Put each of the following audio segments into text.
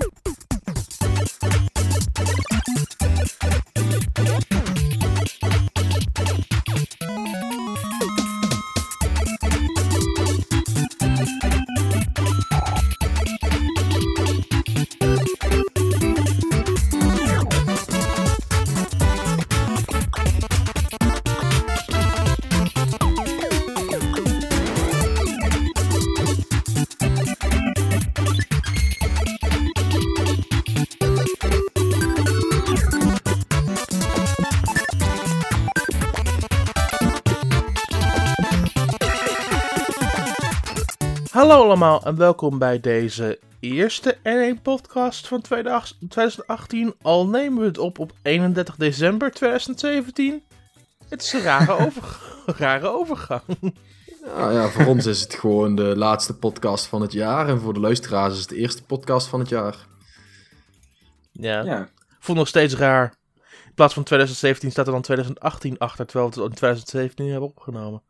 you Hallo allemaal en welkom bij deze eerste N1 podcast van 2018. Al nemen we het op op 31 december 2017. Het is een rare, over... rare overgang. Nou ja, voor ons is het gewoon de laatste podcast van het jaar. En voor de luisteraars is het de eerste podcast van het jaar. Ja, Ja, voelt nog steeds raar. In plaats van 2017 staat er dan 2018 achter, terwijl we het in 2017 hebben opgenomen.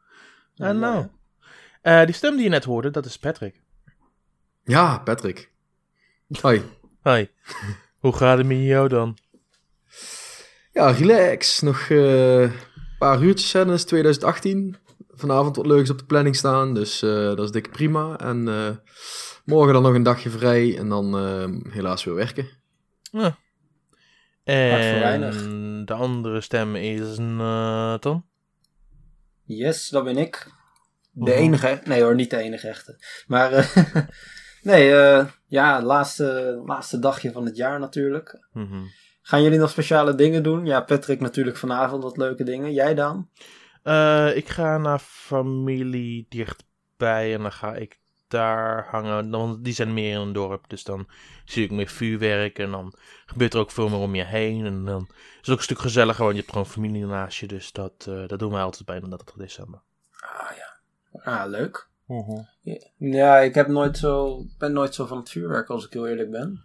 En Ja. nou, eh, die stem die je net hoorde, dat is Patrick. Ja, Patrick. Hoi. Hoi, hoe gaat het met jou dan? Ja, relax. Nog eh, een paar uurtjes hè, dan is het 2018. Vanavond wat leuks op de planning staan, dus eh, dat is dik prima. En eh, morgen dan nog een dagje vrij en dan eh, helaas weer werken. Ja. En de andere stem is Nathan. yes, dat ben ik. De Mhm. enige, nee hoor, niet de enige echte. Maar eh, nee, eh, ja, laatste, laatste dagje van het jaar natuurlijk. Mhm. Gaan jullie nog speciale dingen doen? Ja, Patrick natuurlijk vanavond wat leuke dingen. Jij dan? Eh, ik ga naar familie dichtbij en dan ga ik daar hangen. Want die zijn meer in een dorp, dus dan zie ik meer vuurwerk en dan gebeurt er ook veel meer om je heen. En dan is het ook een stuk gezelliger, want je hebt gewoon familie naast je. Dus dat, dat doen wij altijd bij 31 december. Ah ja, ah, leuk. Ja, ik heb nooit zo, ben nooit zo van het vuurwerk als ik heel eerlijk ben.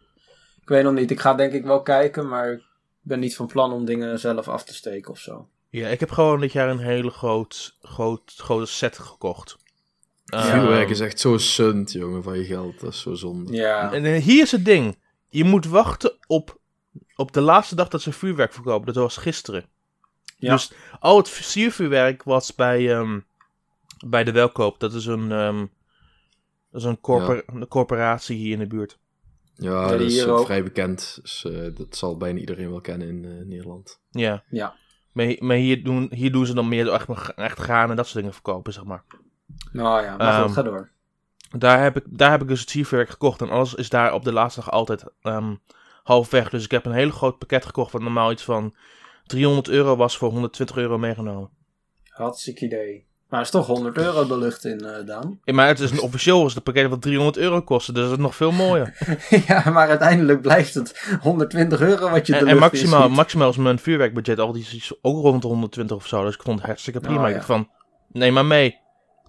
Ik weet nog niet, ik ga denk ik wel kijken, maar ik ben niet van plan om dingen zelf af te steken of zo. Ja, ik heb gewoon dit jaar een hele groot, groot, grote set gekocht. Vuurwerk Ehm, is echt zo sunt, jongen, van je geld. Dat is zo zonde. Ja, En eh, hier is het ding. Je moet wachten op, op de laatste dag dat ze vuurwerk verkopen. Dat was gisteren. Ja. Dus al het siervuurwerk was bij, ehm, bij de Welkoop. Dat is een, ehm, dat is een, corpor- een corporatie hier in de buurt. Ja, Ja, dat die is eh, ook. vrij bekend. Dus eh, dat zal bijna iedereen wel kennen in eh, Nederland. Ja. ja. Maar, maar hier, doen, hier doen ze dan meer echt, echt gaan en dat soort dingen verkopen, zeg maar. Nou ja, maar Ehm, goed, ga door. Daar heb, ik, daar heb ik dus het siervuurwerk gekocht. En alles is daar op de laatste dag altijd ehm, half weg. Dus ik heb een heel groot pakket gekocht. Wat normaal iets van 300 euro was voor 120 euro meegenomen. Hartstikke idee. Maar het is toch 100 euro de lucht in, eh Daan. Ja, maar het is een, officieel is het pakket wat 300 euro kostte. Dus dat is nog veel mooier. ja, maar uiteindelijk blijft het 120 euro wat je de en, lucht en maximaal, inschiet. maximaal is mijn vuurwerkbudget altijd iets ook rond de 120 of zo. Dus ik vond het hartstikke prima. Oh, Ik ja. dacht van, neem maar mee.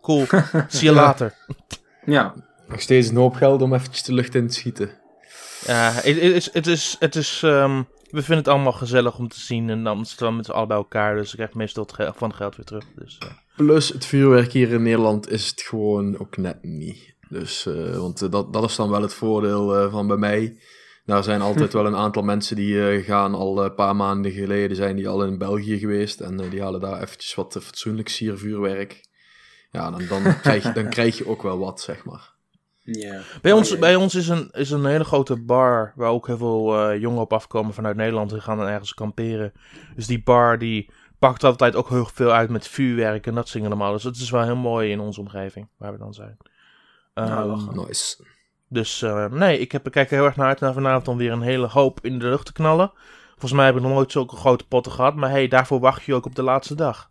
Cool. Zie je later. Ja, Nog steeds een hoop geld om eventjes de lucht in te schieten. Ja, het is, het is, het is ehm, we vinden het allemaal gezellig om te zien. En dan zitten we met z'n allen bij elkaar. Dus ik krijg meestal het van het geld weer terug. Dus, eh. Plus het vuurwerk hier in Nederland is het gewoon ook net niet. Dus, eh, want eh, dat, dat is dan wel het voordeel eh, van bij mij. Daar zijn altijd wel een aantal mensen die eh, gaan al een paar maanden geleden zijn die al in België geweest. En die halen daar eventjes wat fatsoenlijk siervuurwerk. Ja, dan, dan, krijg je, dan krijg je ook wel wat, zeg maar. ja. Bij ons, Oh, bij ons is, een, is een hele grote bar waar ook heel veel eh, jongeren op afkomen vanuit Nederland. Die gaan dan ergens kamperen. Dus die bar die pakt altijd ook heel veel uit met vuurwerk en dat zingen allemaal. Dus het is wel heel mooi in onze omgeving waar we dan zijn. Nou, lachen. Nice. dus eh, nee, ik, heb, ik kijk er heel erg naar uit naar vanavond om weer een hele hoop in de lucht te knallen. Volgens mij heb ik nog nooit zulke grote potten gehad. Maar hey, daarvoor wacht je ook op de laatste dag.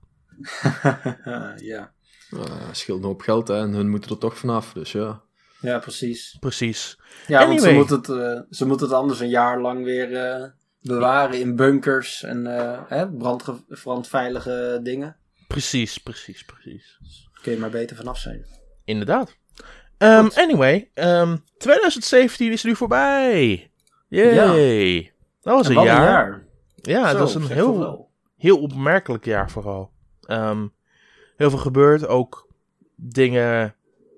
ja. Uh, scheelt een hoop geld hè, en hun moeten er toch vanaf. Dus ja. ja, precies. Precies. Ja, want ze moeten, het, eh, ze moeten het anders een jaar lang weer eh, bewaren in bunkers en eh, hè, brandge- brandveilige dingen. Precies, precies, precies. Kun je maar beter vanaf zijn. Inderdaad. Ehm, anyway, ehm, 2017 is nu voorbij. Yay. Dat was En een jaar. een jaar. Ja, Zo, dat was een heel, heel opmerkelijk jaar vooral. Ehm, heel veel gebeurd. Ook dingen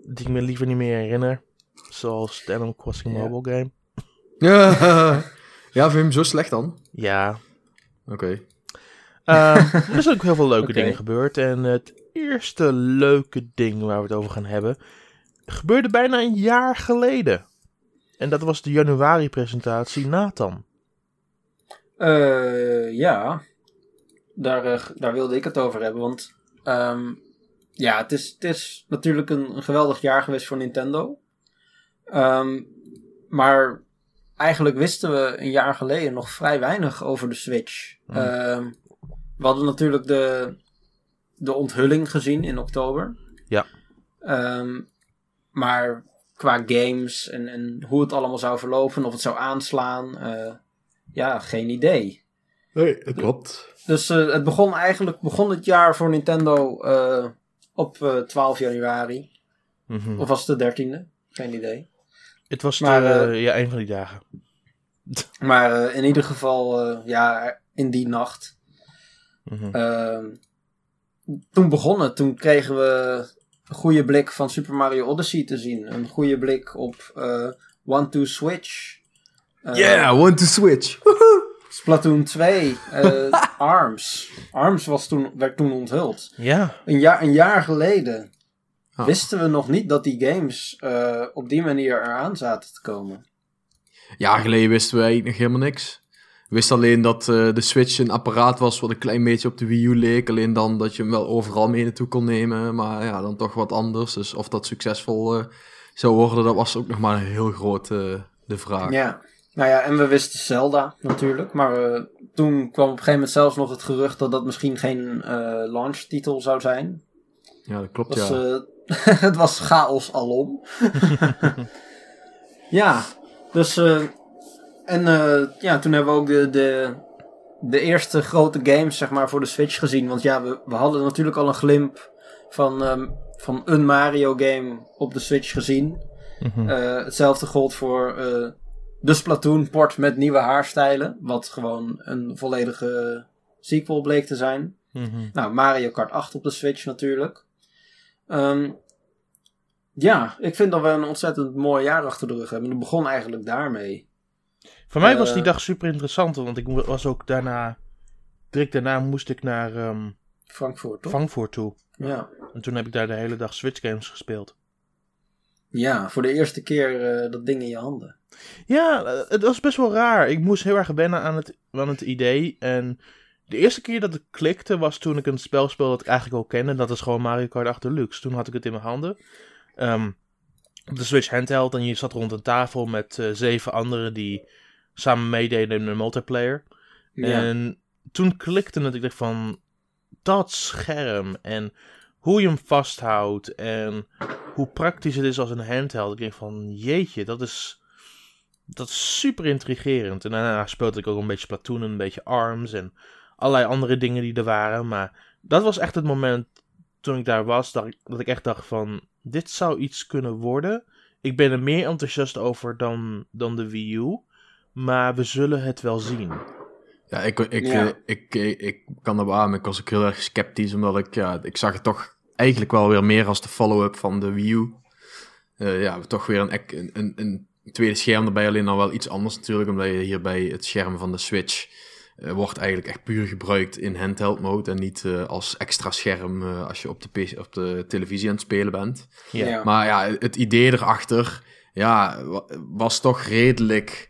die ik me liever niet meer herinner. Zoals de Animal Crossing Ja. mobile game. Ja, ja vind je hem zo slecht dan? Ja. Oké. Ehm, er zijn ook heel veel leuke dingen gebeurd. En het eerste leuke ding waar we het over gaan hebben, gebeurde bijna een jaar geleden. En dat was de januari-presentatie Nathan. Eh, ja, daar, eh, daar wilde ik het over hebben. Want ehm, ja, het is, het is natuurlijk een, een geweldig jaar geweest voor Nintendo. Ehm, maar eigenlijk wisten we een jaar geleden nog vrij weinig over de Switch. Hmm. Ehm, we hadden natuurlijk de, de onthulling gezien in oktober. Ja. Ehm, maar qua games en, en hoe het allemaal zou verlopen, of het zou aanslaan, eh, ja, geen idee. Nee, dat klopt. Dus eh, het begon eigenlijk begon het jaar voor Nintendo eh, op eh, 12 januari. Mhm. Of was het de 13e? Geen idee. Het was Maar, de, eh, ja, een van die dagen. Maar eh, in ieder geval, eh, ja, in die nacht. Mhm. Ehm, toen begon het. Toen kregen we een goede blik van Super Mario Odyssey te zien. Een goede blik op eh One to Switch. Eh, Yeah, one to switch. Splatoon 2. eh, Arms. Arms was toen, werd toen onthuld. Ja, Een jaar, een jaar geleden Ah. wisten we nog niet dat die games eh, op die manier eraan zaten te komen. jaar geleden wisten we eigenlijk nog helemaal niks. We wisten alleen dat eh, de Switch een apparaat was wat een klein beetje op de Wii U leek. Alleen dan dat je hem wel overal mee naartoe kon nemen. Maar ja, dan toch wat anders. Dus of dat succesvol eh, zou worden, dat was ook nog maar een heel groot eh, de vraag. Ja. Nou ja, en we wisten Zelda natuurlijk. Maar toen kwam op een gegeven moment zelfs nog het gerucht dat dat misschien geen eh launchtitel zou zijn. Ja, dat klopt, Was, ja. het was chaos alom. ja, dus. eh, en eh, ja, toen hebben we ook de, de, de eerste grote games zeg maar, voor de Switch gezien. Want ja, we, we hadden natuurlijk al een glimp van, ehm, van een Mario game op de Switch gezien. Mhm. Eh, hetzelfde gold voor eh, de Splatoon port met nieuwe haarstijlen. Wat gewoon een volledige sequel bleek te zijn. Mhm. Nou, Mario Kart 8 op de Switch natuurlijk. Ehm, ja, ik vind dat we een ontzettend mooi jaar achter de rug hebben. Het begon eigenlijk daarmee. Voor mij was die Eh, dag super interessant, want ik was ook daarna, direct daarna moest ik naar ehm Frankfurt, toch? Frankfurt toe. Ja. En toen heb ik daar de hele dag Switch games gespeeld. ja, voor de eerste keer eh, dat ding in je handen. Ja, eh, het was best wel raar. Ik moest heel erg wennen aan het, aan het idee. En de eerste keer dat het klikte was toen ik een spel speelde dat ik eigenlijk al kende. Dat is gewoon Mario Kart 8 Deluxe. Toen had ik het in mijn handen. Ehm, op de Switch handheld en je zat rond een tafel met eh, zeven anderen die samen meededen in de multiplayer. Ja. En toen klikte het, ik dacht van, dat scherm en hoe je hem vasthoudt en hoe praktisch het is als een handheld. Ik denk van, jeetje, dat is, dat is super intrigerend. En daarna speelde ik ook een beetje Splatoon, en een beetje ARMS en allerlei andere dingen die er waren. Maar dat was echt het moment toen ik daar was, dat ik, dat ik echt dacht van, dit zou iets kunnen worden. Ik ben er meer enthousiast over dan, dan de Wii U. Maar we zullen het wel zien. Ja, ik, ik, Ja. eh, ik, ik, ik kan er beamen. Ik was ook heel erg sceptisch, omdat ik, ja, ik zag het toch eigenlijk wel weer meer als de follow-up van de Wii U. Eh, ja, toch weer een, een, een, een tweede scherm erbij, alleen dan wel iets anders natuurlijk, omdat je hier bij het scherm van de Switch eh, wordt eigenlijk echt puur gebruikt in handheld mode en niet eh, als extra scherm eh, als je op de, PC op de televisie aan het spelen bent. Ja. Maar ja, het idee erachter, ja, wa- was toch redelijk,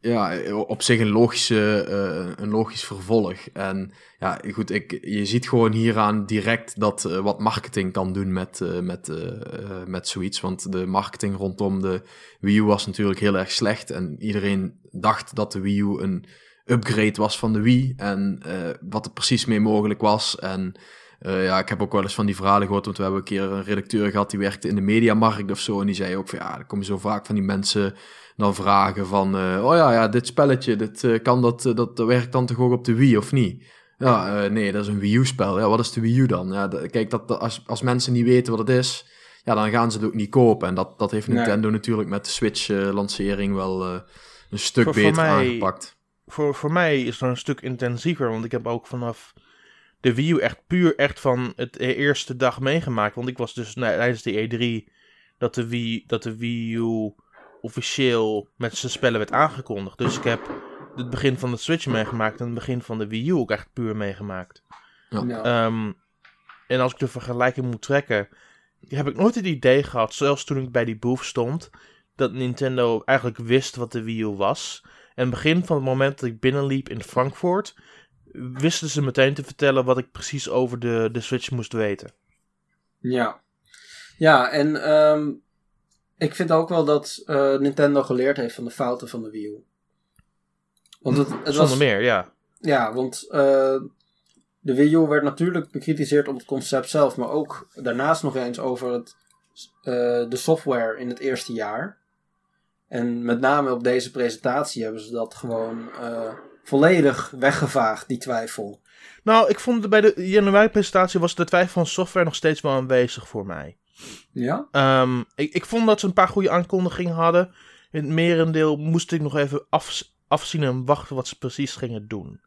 ja, op zich een, logische, eh, een logisch vervolg. En ja, goed, ik, je ziet gewoon hieraan direct dat eh, wat marketing kan doen met, eh, met, eh, eh, met zoiets. Want de marketing rondom de Wii U was natuurlijk heel erg slecht. En iedereen dacht dat de Wii U een upgrade was van de Wii. En eh, wat er precies mee mogelijk was. En eh, ja, ik heb ook wel eens van die verhalen gehoord, want we hebben een keer een redacteur gehad die werkte in de mediamarkt of zo. En die zei ook van ja, er komen zo vaak van die mensen dan vragen van, eh, oh ja, ja, dit spelletje, dit, kan dat, dat, werkt dan toch ook op de Wii of niet? Ja, nee, dat is een Wii U-spel. Ja, wat is de Wii U dan? Ja, kijk, dat, als, als mensen niet weten wat het is, ja, dan gaan ze het ook niet kopen. En dat, dat heeft Nee. Nintendo natuurlijk met de Switch-lancering wel een stuk Voor- voor beter mij- aangepakt. Voor, voor mij is het een stuk intensiever. Want ik heb ook vanaf de Wii U echt puur echt van het e- eerste dag meegemaakt. Want ik was dus nou, tijdens de E3 dat de Wii, dat de Wii U officieel met zijn spellen werd aangekondigd. Dus ik heb het begin van de Switch meegemaakt en het begin van de Wii U ook echt puur meegemaakt. Ja. Ja. Ehm, en als ik de vergelijking moet trekken, heb ik nooit het idee gehad, zelfs toen ik bij die booth stond, dat Nintendo eigenlijk wist wat de Wii U was. En begin van het moment dat ik binnenliep in Frankfurt, wisten ze meteen te vertellen wat ik precies over de, de Switch moest weten. Ja, ja en ehm, ik vind ook wel dat eh, Nintendo geleerd heeft van de fouten van de Wii U. Want het, het Zonder was, meer, ja. Ja, want eh, de Wii U werd natuurlijk bekritiseerd op het concept zelf, maar ook daarnaast nog eens over het, eh, de software in het eerste jaar. En met name op deze presentatie hebben ze dat gewoon eh, volledig weggevaagd, die twijfel. Nou, ik vond bij de januari-presentatie was de twijfel van software nog steeds wel aanwezig voor mij. Ja? Ehm, ik, ik vond dat ze een paar goede aankondigingen hadden. In het merendeel moest ik nog even af, afzien en wachten wat ze precies gingen doen.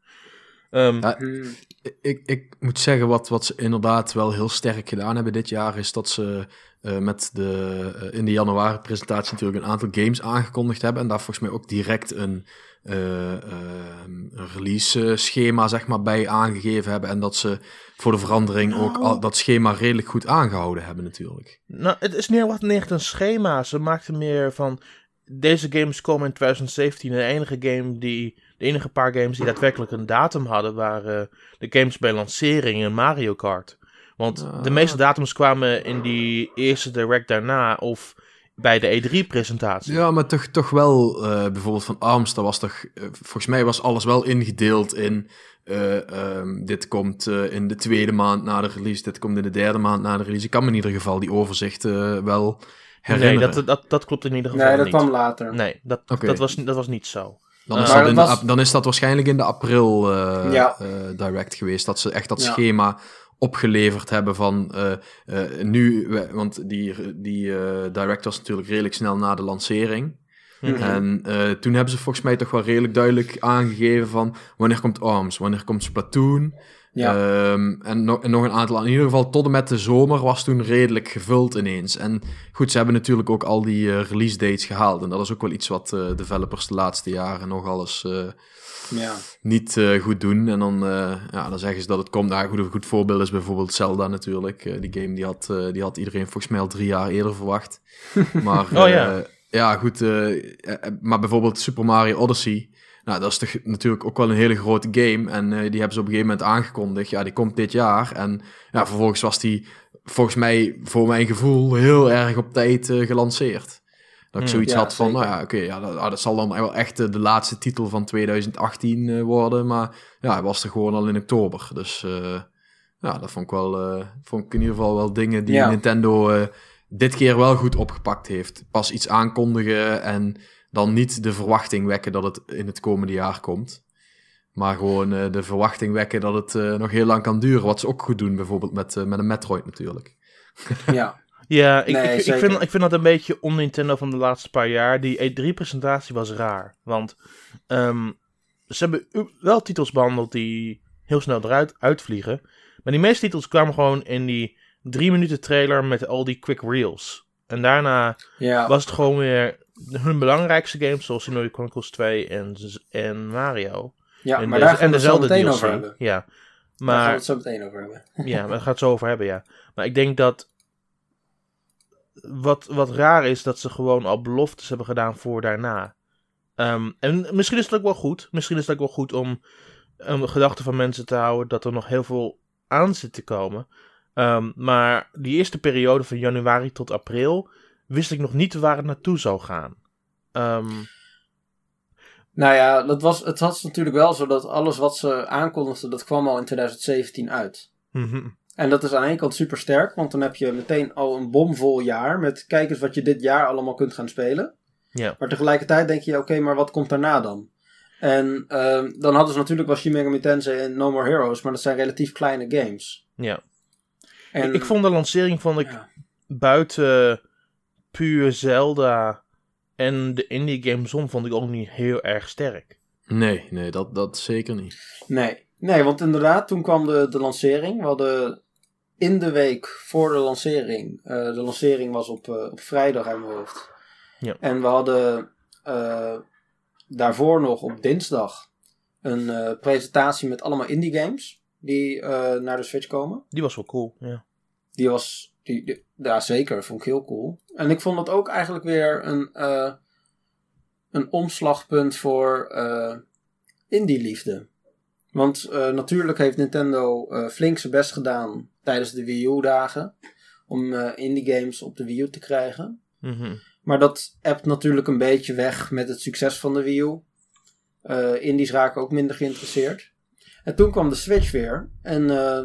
Ehm, Ja, Hmm. Ik, ik moet zeggen, wat, wat ze inderdaad wel heel sterk gedaan hebben dit jaar, is dat ze eh, met de, eh, in de januari-presentatie natuurlijk een aantal games aangekondigd hebben. En daar volgens mij ook direct een, eh, een release-schema zeg maar, bij aangegeven hebben. En dat ze voor de verandering ook Nou. al, dat schema redelijk goed aangehouden hebben natuurlijk. Nou, het is niet wat niet een schema. Ze maakten meer van. Deze games komen in 2017. De enige game die. De enige paar games die daadwerkelijk een datum hadden. waren de games bij lancering in Mario Kart. Want de meeste datums kwamen in die eerste direct daarna. Of bij de E3-presentatie. Ja, maar toch, toch wel, eh, bijvoorbeeld van ARMS, dat was toch, eh, volgens mij was alles wel ingedeeld in, eh, ehm, dit komt eh, in de tweede maand na de release, dit komt in de derde maand na de release. Ik kan me in ieder geval die overzichten wel nee, herinneren. dat, dat, dat klopt in ieder geval Nee, dat niet. kwam later. Nee, dat, dat, was, dat was niet zo. dan, is dat de dan is dat waarschijnlijk in de april Ja. direct geweest, dat ze echt dat Ja. schema opgeleverd hebben van eh, eh, nu, want die, die eh, direct was natuurlijk redelijk snel na de lancering. Mhm. En eh, toen hebben ze volgens mij toch wel redelijk duidelijk aangegeven van wanneer komt ARMS, wanneer komt Splatoon. Ja. Ehm, en, nog, en nog een aantal, in ieder geval tot en met de zomer was toen redelijk gevuld ineens. En goed, ze hebben natuurlijk ook al die eh, release dates gehaald. En dat is ook wel iets wat eh, developers de laatste jaren nog alles eh, ja. niet eh, goed doen. En dan, eh, ja, dan zeggen ze dat het komt. Nou, goed, een goed voorbeeld is bijvoorbeeld Zelda natuurlijk. Die game die had, die had iedereen volgens mij al drie jaar eerder verwacht. Maar, Oh, ja. Eh, ja, goed. eh, eh, maar bijvoorbeeld Super Mario Odyssey. Nou, dat is toch natuurlijk ook wel een hele grote game. En eh, die hebben ze op een gegeven moment aangekondigd. Ja, die komt dit jaar. En ja, vervolgens was die, volgens mij, voor mijn gevoel, heel erg op tijd eh, gelanceerd. Dat ik Hmm. zoiets Ja, had van, zeker. nou ja, oké, ja, dat, ah, dat zal dan wel echt eh, de laatste titel van 2018 eh, worden. Maar ja, hij was er gewoon al in oktober. Dus eh, ja, dat vond ik wel, eh, vond ik in ieder geval wel dingen die Ja. Nintendo eh, dit keer wel goed opgepakt heeft. Pas iets aankondigen en dan niet de verwachting wekken dat het in het komende jaar komt. Maar gewoon eh, de verwachting wekken dat het eh, nog heel lang kan duren. Wat ze ook goed doen, bijvoorbeeld met, eh, met een Metroid natuurlijk. ja. Ja, ik, Nee, ik, vind, ik vind dat een beetje on Nintendo van de laatste paar jaar. Die E3-presentatie was raar. Want ehm, ze hebben wel titels behandeld die heel snel eruit uitvliegen. Maar die meeste titels kwamen gewoon in die drie minuten trailer met al die quick reels. En daarna ja. was het gewoon weer hun belangrijkste games, zoals Xenoblade Chronicles 2 en, en Mario. ja, en maar de- daar gaan en we het zo meteen DLC. over hebben. Ja, Daar gaan we maar het zo meteen over hebben. ja, we gaan het zo over hebben, ja. Maar ik denk dat. Wat, wat raar is dat ze gewoon al beloftes hebben gedaan voor daarna. Ehm, en misschien is het ook wel goed. Misschien is het ook wel goed om een gedachte van mensen te houden dat er nog heel veel aan zit te komen. Ehm, maar die eerste periode van januari tot april wist ik nog niet waar het naartoe zou gaan. Ehm, Nou ja, dat was, het was natuurlijk wel zo dat alles wat ze aankondigden, dat kwam al in 2017 uit. mhm. En dat is aan de ene kant super sterk, want dan heb je meteen al een bomvol jaar met kijk eens wat je dit jaar allemaal kunt gaan spelen. Ja. Maar tegelijkertijd denk je, oké, maar wat komt daarna dan? En ehm, dan hadden ze natuurlijk wel Shin Megami Tensei en No More Heroes, maar dat zijn relatief kleine games. ja. En, Ik, ik vond de lancering vond ik ja. buiten puur Zelda en de indie games om vond ik ook niet heel erg sterk. Nee, nee, dat, dat zeker niet. Nee. nee, want inderdaad, toen kwam de, de lancering. We hadden in de week voor de lancering, eh, de lancering was op, eh, op vrijdag uit mijn hoofd. Ja. En we hadden eh, daarvoor nog op dinsdag een eh, presentatie met allemaal indie games die eh, naar de Switch komen. Die was wel cool, ja. Die was, die, die- ja zeker, vond ik heel cool. En ik vond dat ook eigenlijk weer een, eh, een omslagpunt voor eh indie-liefde. Want natuurlijk heeft Nintendo flink zijn best gedaan tijdens de Wii U-dagen om eh, indie games op de Wii U te krijgen. Mhm. Maar dat appt natuurlijk een beetje weg met het succes van de Wii U. Indies raken ook minder geïnteresseerd. En toen kwam de Switch weer. En eh,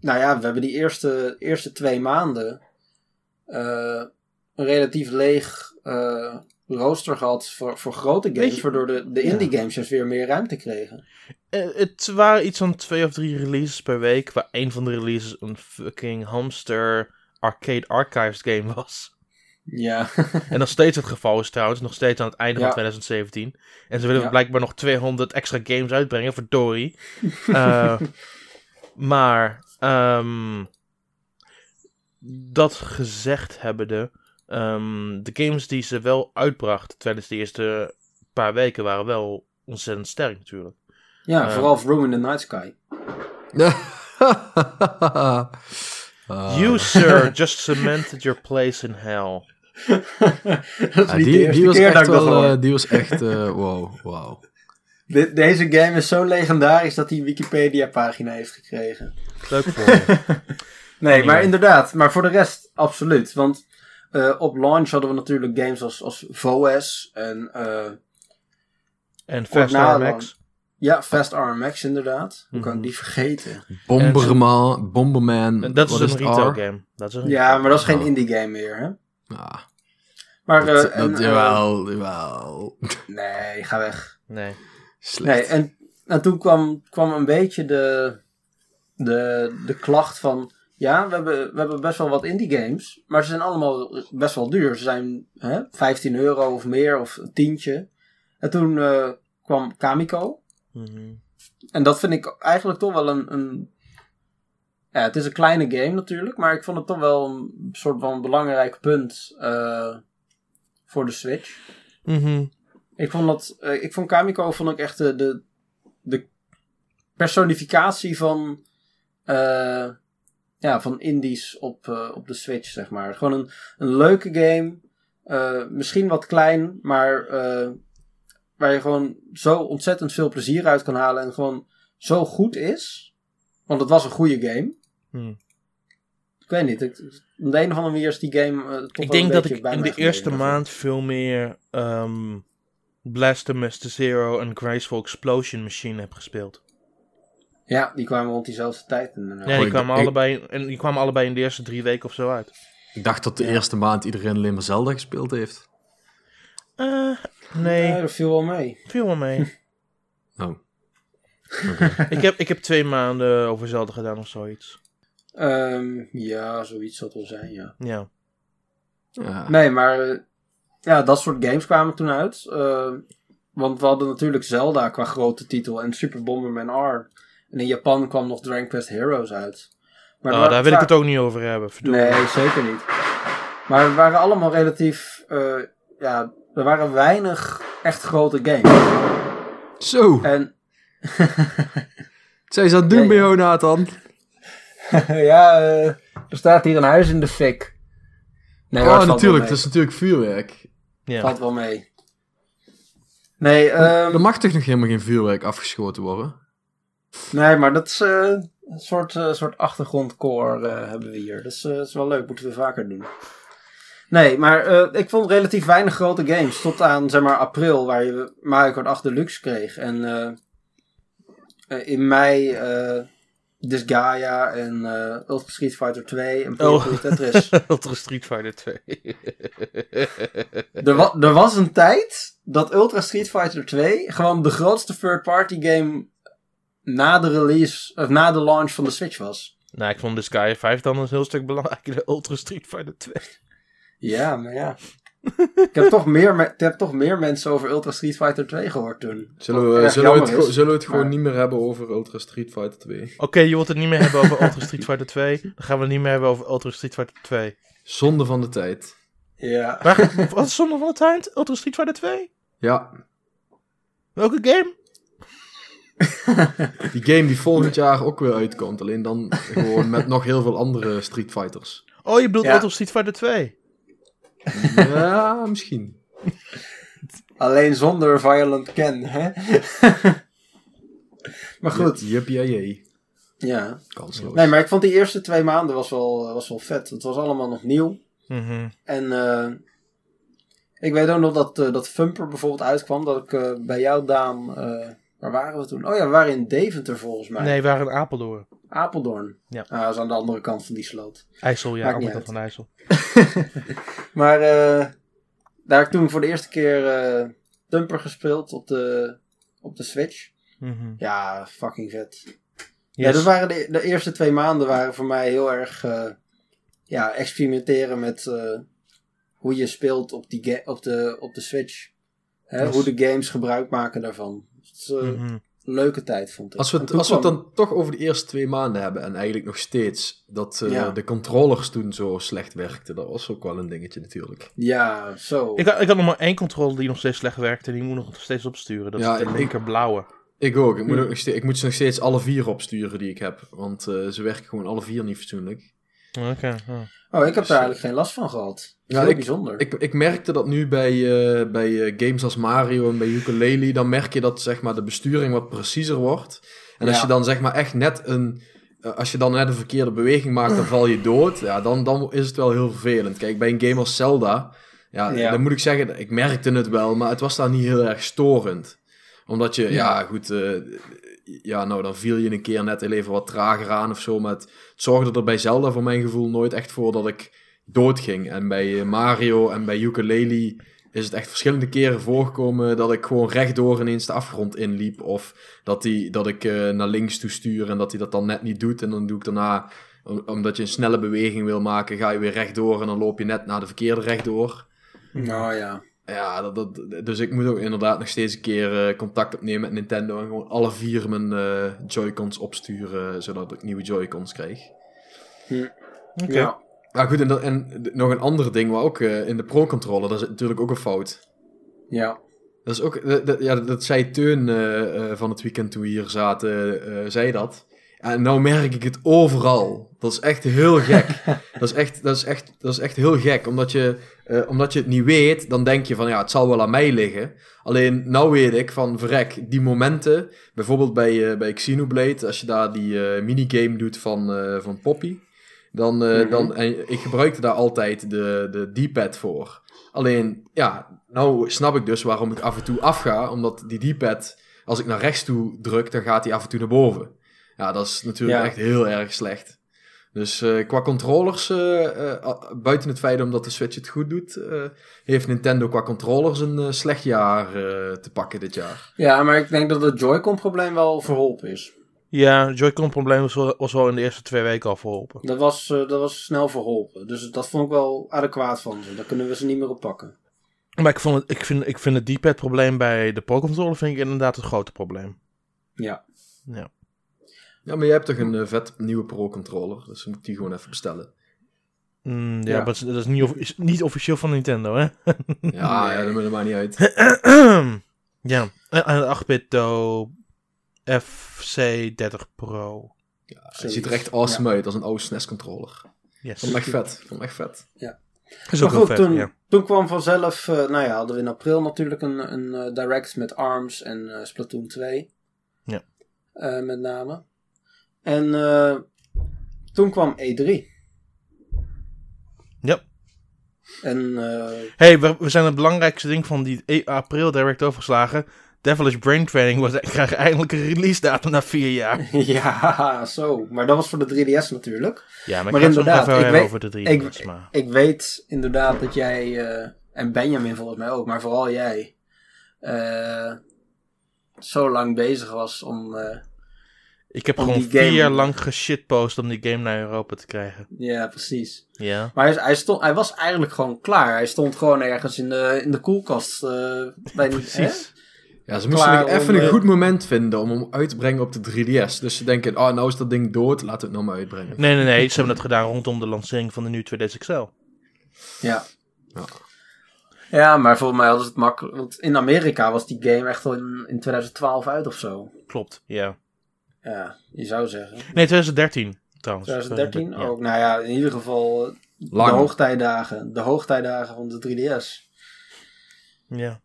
nou ja, we hebben die eerste, eerste twee maanden eh, een relatief leeg eh, rooster gehad voor, voor grote games. Je- waardoor de, de Ja. indie games juist weer meer ruimte kregen. Het waren iets van twee of drie releases per week, waar een van de releases een fucking hamster arcade archives game was. Ja, En nog steeds het geval is trouwens, nog steeds aan het einde Ja. van 2017. En ze willen Ja. blijkbaar nog 200 extra games uitbrengen, verdorie. Eh maar, ehm, dat gezegd hebbende, ehm, de games die ze wel uitbracht tijdens de eerste paar weken waren wel ontzettend sterk natuurlijk. ja Eh. vooral Room in the Night Sky. Ah. You, sir, just cemented your place in hell. dat is Ja, niet de die, eerste die, was keer dat echt ik dat wel, hoor. eh, die was echt, eh, wow, wow. De- deze game is zo legendarisch dat hij een Wikipedia-pagina heeft gekregen. Leuk voor je. Nee, maar inderdaad. Maar voor de rest, absoluut. Want eh, op launch hadden we natuurlijk games als, als VOS en eh, En Fast RMX. ja, Fast RMX inderdaad. Hoe kan ik Mhm. die vergeten? Bomberman, Bomberman, Dat is een retail R? game. Dat is een Ja, retail maar dat is geen indie game meer, hè? Ja, Maar, dat, eh, en, dat, eh, jawel, jawel. nee, ga weg. Nee. Slecht. Nee, en, en toen kwam, kwam een beetje de, de, de klacht van... Ja, we hebben, we hebben best wel wat indie games, maar ze zijn allemaal best wel duur. Ze zijn hè, 15 euro of meer, of een tientje. En toen eh, kwam Kamiko. Mhm. En dat vind ik eigenlijk toch wel een, een... Ja, het is een kleine game natuurlijk, maar ik vond het toch wel een soort van belangrijk punt eh, voor de Switch. Mhm. Ik vond dat, eh, ik vond Kamiko vond ik echt de, de, de personificatie van, eh, ja, van indies op, op de Switch, zeg maar. Gewoon een, een leuke game, misschien wat klein, maar waar je gewoon zo ontzettend veel plezier uit kan halen en gewoon zo goed is. Want het was een goede game. Hmm. Ik weet niet, ik, op de een of andere manier is die game eh, toch Ik wel denk een dat ik in de eerste maand veel meer ehm Blasphemous the Zero en Graceful Explosion Machine heb gespeeld. Ja, die kwamen rond diezelfde tijd. inderdaad. Ja, die kwamen, ik- allebei, en die kwamen allebei in de eerste drie weken of zo uit. Ik dacht dat de Ja. eerste maand iedereen alleen maar Zelda gespeeld heeft. Eh, nee, Nee, dat viel wel mee. viel wel mee. Oh. ik, heb, ik heb twee maanden over Zelda gedaan of zoiets. Ehm, ja, zoiets zal het wel zijn, ja. Ja. Ja. Nee, maar eh, ja, dat soort games kwamen toen uit. Eh, want we hadden natuurlijk Zelda qua grote titel en Super Bomberman R. En in Japan kwam nog Dragon Quest Heroes uit. Maar Oh, daar wil ik het ook niet over hebben. Nee, zeker niet. Maar het waren allemaal relatief... eh, ja, er waren weinig echt grote games. Zo, En zijn ze aan het doen Ja, ja. bij jou, Nathan? ja, eh, er staat hier een huis in de fik. Nee, oh, natuurlijk, het is natuurlijk vuurwerk. Ja. Valt wel mee. Nee, ehm, Er mag toch nog helemaal geen vuurwerk afgeschoten worden? Nee, maar dat is eh, een soort, eh, soort achtergrondcore eh, hebben we hier. Dat is, eh, dat is wel leuk, moeten we vaker doen. Nee, maar eh, ik vond relatief weinig grote games. Tot aan, zeg maar, april, waar je Mario Kart 8 Deluxe kreeg. En eh, eh, in mei eh Disgaea en eh Ultra Street Fighter 2 en Oh. Puyo Tetris. Ultra Street Fighter 2. er, wa- er was een tijd dat Ultra Street Fighter 2 gewoon de grootste third-party game na de release, of na de launch van de Switch was. nou, ik vond Sky 5 dan een heel stuk belangrijker dan Ultra Street Fighter 2. Ja, maar ja. Ik, heb toch meer me- ik heb toch meer mensen over Ultra Street Fighter 2 gehoord toen. Zullen we, zullen we het, is, zullen we het gewoon niet meer hebben over Ultra Street Fighter 2? Oké, je wilt het niet meer hebben over Ultra Street Fighter 2. Dan gaan we het niet meer hebben over Ultra Street Fighter 2. Zonde van de tijd. Ja. Waar, wat is Zonde van de Tijd? Ultra Street Fighter 2? Ja, Welke game? die game die volgend jaar ook weer uitkomt. Alleen dan gewoon met nog heel veel andere Street Fighters. Oh, je bedoelt Ja. Ultra Street Fighter 2? Ja, misschien. Alleen zonder Violent Ken, hè? maar goed, Jip, ja, jee. ja. Kansloos. Nee, maar ik vond die eerste twee maanden was wel, was wel vet. Het was allemaal nog nieuw. Mhm. En eh, ik weet ook nog dat, eh, dat Fumper bijvoorbeeld uitkwam. Dat ik eh, bij jou, Daan... waar waren we toen? Oh ja, we waren in Deventer volgens mij. Nee, we waren in Apeldoorn. Apeldoorn. Ja. Ah, dat is aan de andere kant van die sloot. IJssel, ja, andere kant van IJssel. Maar eh, daar heb ik toen voor de eerste keer eh Dumper gespeeld op de, op de Switch. Mhm. Ja, fucking vet. Ja, dat waren de, de eerste twee maanden waren voor mij heel erg eh, ja, experimenteren met hoe je speelt op, die op, de, op de Switch. Hè, Yes. Hoe de games gebruik maken daarvan. Het is eh, Mhm. een leuke tijd, vond ik. Als we, het, als we het dan toch over de eerste twee maanden hebben, en eigenlijk nog steeds, dat eh, Ja. de controllers toen zo slecht werkten, dat was ook wel een dingetje natuurlijk. Ja, zo. Ik, had, ik had nog maar één controle die nog steeds slecht werkte. En die moet nog steeds opsturen. Dat Ja, is de linkerblauwe. Ik ook. Ik moet, Hmm. ook nog steeds, ik moet ze nog steeds alle vier opsturen die ik heb, want eh, ze werken gewoon alle vier niet fatsoenlijk. Oké. Oh, ik heb daar eigenlijk geen last van gehad. Dat is Ja, heel ik- bijzonder. Ik, ik merkte dat nu bij, eh, bij eh, games als Mario en bij Ukulele, dan merk je dat zeg maar, de besturing wat preciezer wordt. En als je dan zeg maar echt net een, eh, als je dan net een verkeerde beweging maakt, dan val je dood. Ja, dan, dan is het wel heel vervelend. Kijk, bij een game als Zelda, ja, Ja. dan moet ik zeggen, ik merkte het wel, maar het was daar niet heel erg storend. Omdat je, ja, Ja. goed, eh, ja, nou, dan viel je een keer net even wat trager aan of zo. Maar het, zorgde er bij Zelda voor mijn gevoel nooit echt voor dat ik doodging. En bij eh, Mario en bij Ukulele is het echt verschillende keren voorgekomen dat ik gewoon rechtdoor ineens de afgrond inliep. Of dat, die, dat ik eh, naar links toe stuur en dat hij dat dan net niet doet. En dan doe ik daarna, om- omdat je een snelle beweging wil maken, ga je weer rechtdoor en dan loop je net naar de verkeerde rechtdoor. Nou ja. Ja, dat, dat, dus ik moet ook inderdaad nog steeds een keer eh, contact opnemen met Nintendo en gewoon alle vier mijn eh, Joy-Cons opsturen, zodat ik nieuwe Joy-Cons krijg. Oké. Ja. Nou goed, en, dat- en nog een ander ding, maar ook eh, in de Pro-controller, daar zit natuurlijk ook een fout. Ja. Dat is ook, dat, dat- ja, dat zei Teun eh, eh, van het weekend toen we hier zaten, eh, zei dat. En nou merk ik het overal. Dat is echt heel gek. dat, is echt, dat, is echt, dat is echt heel gek, omdat je, eh, omdat je het niet weet, dan denk je van ja, het zal wel aan mij liggen. Alleen, nou weet ik van verrek, die momenten, bijvoorbeeld bij, eh bij Xenoblade, als je daar die eh, minigame doet van, van Poppy, dan, Mhm. dan en ik gebruikte daar altijd de, de D-pad voor. Alleen, ja, nou snap ik dus waarom ik af en toe afga, omdat die D-pad, als ik naar rechts toe druk, dan gaat hij af en toe naar boven. Ja, dat is natuurlijk Ja. echt heel erg slecht. Dus eh, qua controllers, eh, eh, buiten het feit omdat de Switch het goed doet, eh, heeft Nintendo qua controllers een slecht jaar eh, te pakken dit jaar. ja, maar ik denk dat het Joy-Con-probleem wel verholpen is. Ja, Joy-Con probleem was wel, was wel in de eerste twee weken al verholpen. Dat was, eh, dat was snel verholpen. Dus dat vond ik wel adequaat van ze. Daar kunnen we ze niet meer op pakken. Maar ik, vond het, ik, vind, ik vind het D-pad probleem bij de Pro-controller vind ik inderdaad het grote probleem. Ja. Ja. Ja, maar jij hebt toch een eh, vet nieuwe Pro-controller, dus we moeten die gewoon even bestellen. Mm, ja, Ja. maar dat is, dat is niet, of- is niet officieel van Nintendo, hè? Ja, ja dat maakt er maar niet uit. ja, en en een 8-bit Do FC30 Pro. Het ziet er echt awesome uit als een oude SNES-controller. Yes. Vond echt vet. Vond echt vet. Is Maar ook goed, vet, toen, ja. toen kwam vanzelf, eh, nou ja, hadden we in april natuurlijk een, een eh, direct met ARMS en Splatoon 2. Ja. Eh, met name. En eh, toen kwam E3. Ja. En eh, hey, we, we zijn het belangrijkste ding van die e- april direct overgeslagen. Devilish Brain Training was, krijgt eindelijk een release datum na vier jaar. ja, zo. Maar dat was voor de 3DS natuurlijk. Ja, maar, Maar ik inderdaad, ik weet- over de drie ik- minuten, maar... Ik weet inderdaad dat jij, eh, en Benjamin volgens mij ook, maar vooral jij, zo lang bezig was om, Ik heb om gewoon vier game- jaar lang geshitpost om die game naar Europa te krijgen. ja precies. Ja. Maar hij, hij, stond, hij was eigenlijk gewoon klaar. Hij stond gewoon ergens in de, in de koelkast. eh bij hè? Precies. Ja, ze moesten Klaar even om, een eh, goed moment vinden om hem uit te brengen op de 3DS. Dus ze denken, oh, nou is dat ding dood, laten we het nou maar uitbrengen. Nee, nee, nee. Ze hebben dat gedaan rondom de lancering van de nieuwe 2DS XL. Ja. Ja. Ja, maar volgens mij hadden ze het makkelijk. Want in Amerika was die game echt al in, in 2012 uit of zo. Klopt, ja. Ja, je zou zeggen. Nee, 2013 trouwens. 2013 Ja. ook. Nou ja, in ieder geval eh, Lang. de hoogtijdagen. De hoogtijdagen van de 3DS. Ja.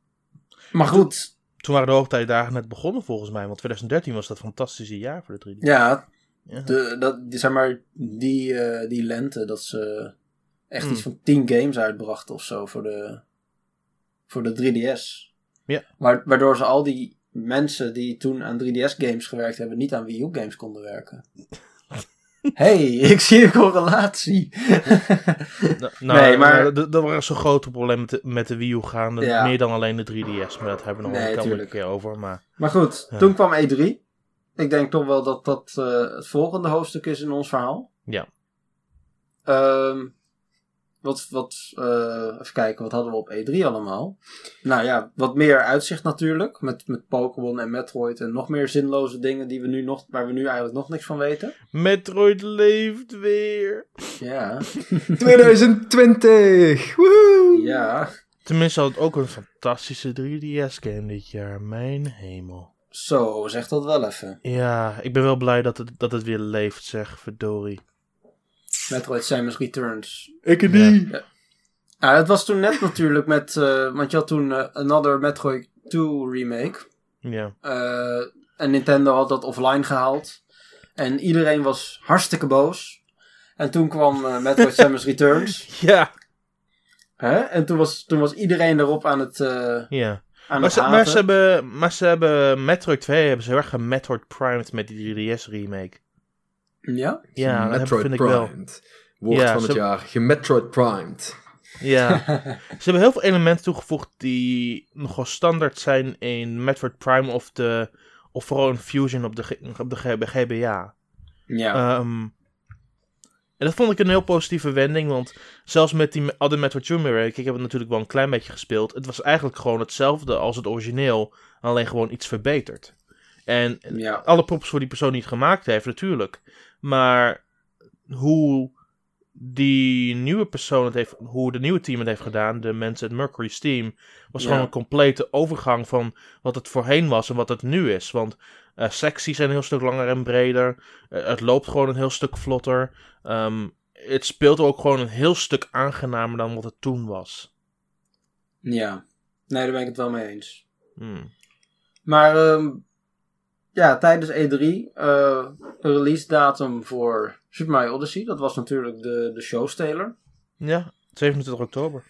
Maar goed, Toen waren de hoogtijdagen net begonnen volgens mij, want 2013 was dat fantastische jaar voor de 3D. ja, Ja. de, dat, die, zeg maar, die, eh, die lente dat ze echt Hmm. iets van 10 games uitbrachten of zo voor de, voor de 3DS. Ja. Wa- waardoor ze al die mensen die toen aan 3DS games gewerkt hebben, niet aan Wii U games konden werken. hey, ik zie een correlatie. Nou, nou, Nee, maar- dat was zo'n grote probleem met de, met de Wii U gaande. Ja. Meer dan alleen de 3DS, maar dat hebben we nog Nee, wel een keer over. Maar Maar goed, Ja. toen kwam E3. Ik denk toch wel dat dat eh, het volgende hoofdstuk is in ons verhaal. Ja. Ehm, wat, wat, eh, even kijken, wat hadden we op E3 allemaal? Nou ja, wat meer uitzicht natuurlijk. Met, met Pokémon en Metroid en nog meer zinloze dingen die we nu nog, waar we nu eigenlijk nog niks van weten. Metroid leeft weer. Ja, 2020! Woehoe! ja. Tenminste had het ook een fantastische 3DS-game dit jaar. Mijn hemel. Zo, zeg dat wel even. Ja, ik ben wel blij dat het, dat het weer leeft, zeg. Verdorie. Metroid Samus Returns. Ik niet. Ja, het was toen net natuurlijk met, eh, want je had toen eh, Another Metroid 2 remake. Ja. Eh, en Nintendo had dat offline gehaald. En iedereen was hartstikke boos. En toen kwam eh, Metroid Samus Returns. Ja. Hè? En toen was, toen was iedereen erop aan het, eh Ja. aan Maar het ze, maar, haten. ze hebben, maar ze hebben Metroid 2 hebben ze heel erg Metroid Primed met die 3DS remake. Ja? Ja, dat Metroid vind ik wel. Woord Ja, van het ze- jaar. Gemetroid Primed. Ja. ze hebben heel veel elementen toegevoegd die nogal standaard zijn in Metroid Prime of, de, of vooral in Fusion op de, op de GB GBA. Ja. Ehm, en dat vond ik een heel positieve wending, want zelfs met die Other Metroid 2 remake, ik heb het natuurlijk wel een klein beetje gespeeld, het was eigenlijk gewoon hetzelfde als het origineel, alleen gewoon iets verbeterd. En ja. alle props voor die persoon die het gemaakt heeft, natuurlijk. Maar hoe die nieuwe persoon het heeft, hoe de nieuwe team het heeft gedaan, de mensen uit Mercury's team, was Ja. gewoon een complete overgang van wat het voorheen was en wat het nu is. Want eh secties zijn een heel stuk langer en breder. Eh, het loopt gewoon een heel stuk vlotter. Ehm, het speelt ook gewoon een heel stuk aangenamer dan wat het toen was. Ja. Nee, daar ben ik het wel mee eens. Hmm. Maar ehm, ja, tijdens E3, eh release datum voor Super Mario Odyssey, dat was natuurlijk de, de showsteler. Ja, 27 oktober.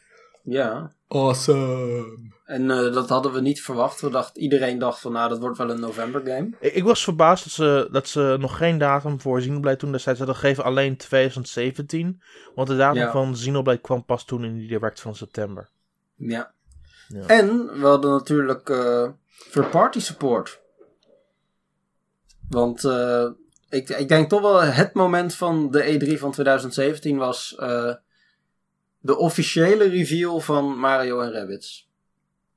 Ja. Awesome. En eh, dat hadden we niet verwacht. We dacht, iedereen dacht van, nou, dat wordt wel een november game. Ik, ik was verbaasd dat ze, dat ze nog geen datum voor Xenoblade toen destijds hadden gegeven, alleen 2017. Want de datum Ja. van Xenoblade kwam pas toen in die direct van september. Ja. Ja. En we hadden natuurlijk eh third party support. Want eh, ik, ik denk toch wel het moment van de E3 van 2017 was eh, de officiële reveal van Mario en Rabbids.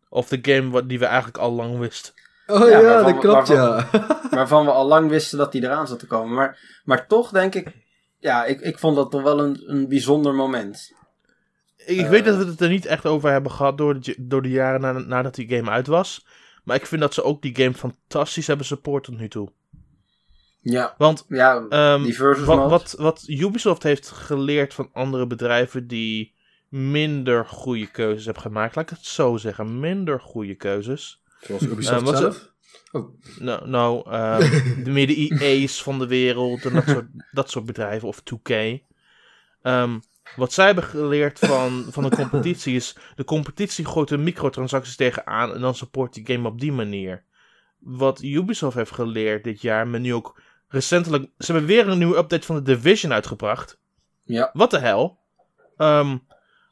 Of de game wat, die we eigenlijk al lang wisten. Oh Ja, dat we- klopt waarvan- ja. Waarvan we al lang wisten dat die eraan zat te komen. Maar, maar toch denk ik, ja, ik, ik vond dat toch wel een, een bijzonder moment. Ik, ik Eh. weet dat we het er niet echt over hebben gehad door de, door de jaren na, nadat die game uit was. Maar ik vind dat ze ook die game fantastisch hebben support tot nu toe. Ja, Want ja ehm, die versus wat, wat, wat Ubisoft heeft geleerd van andere bedrijven die minder goede keuzes hebben gemaakt. Laat ik het zo zeggen, minder goede keuzes. Zoals Ubisoft Eh, wat zelf. Nou, nou ehm, de de EA's van de wereld en dat soort, dat soort bedrijven, of 2K. Ehm, wat zij hebben geleerd van, van de competitie is, de competitie gooit er microtransacties tegenaan en dan support die game op die manier. Wat Ubisoft heeft geleerd dit jaar, men nu ook recentelijk, ze hebben weer een nieuwe update van de Division uitgebracht. Ja. Wat de hel? Ehm,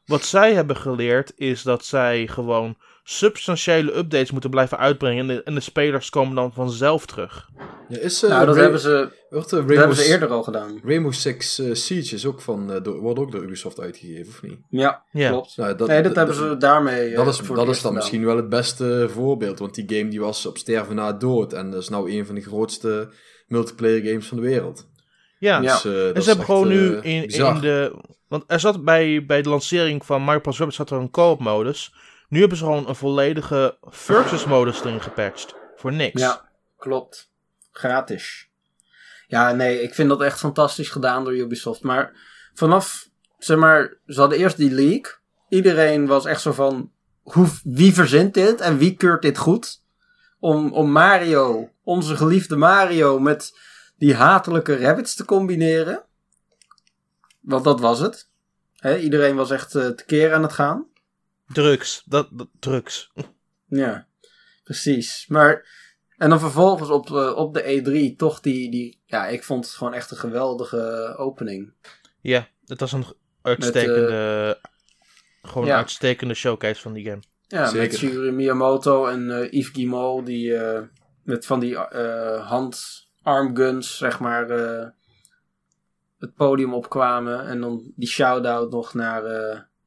wat zij hebben geleerd is dat zij gewoon substantiële updates moeten blijven uitbrengen. En de, en de spelers komen dan vanzelf terug. Ja, is, eh, nou, dat hebben, ze, wordt, eh, dat Rainbow, hebben ze eerder al gedaan. Rainbow Six eh, Siege is ook van, eh, door, wordt ook door Ubisoft uitgegeven, of niet? Ja, Ja. klopt. Nou, nee, dat hebben ze daarmee. Dat is, voor dat is dan gedaan. misschien wel het beste voorbeeld. Want die game die was op sterven na dood. En dat is nou een van de grootste multiplayer games van de wereld. Ja. Ja. Dus, eh, dat En is ze hebben gewoon nu eh, in, in de. Want er zat bij, bij de lancering van Mario Plus Rabbids zat er een co-op modus. Nu hebben ze gewoon een volledige versus modus erin gepatcht. Voor niks. Ja, klopt. Gratis. Ja, nee, ik vind dat echt fantastisch gedaan door Ubisoft. Maar vanaf, zeg maar, ze hadden eerst die leak. Iedereen was echt zo van, hoe, wie verzint dit en wie keurt dit goed? Om, om Mario, onze geliefde Mario, met die hatelijke rabbits te combineren. Want dat was het. Iedereen was echt uh, tekeer aan het gaan. Drugs, dat, dat drugs. Ja, precies. Maar, en dan vervolgens op, uh, op de E3 toch die, die, ja, ik vond het gewoon echt een geweldige opening. Ja, het was een uitstekende, uh, gewoon ja. een uitstekende showcase van die game. Ja, Zeker. met Shigeru Miyamoto en uh, Yves Guillemot, die met van die hand-armguns, zeg maar, het podium opkwamen. En dan die shout-out nog naar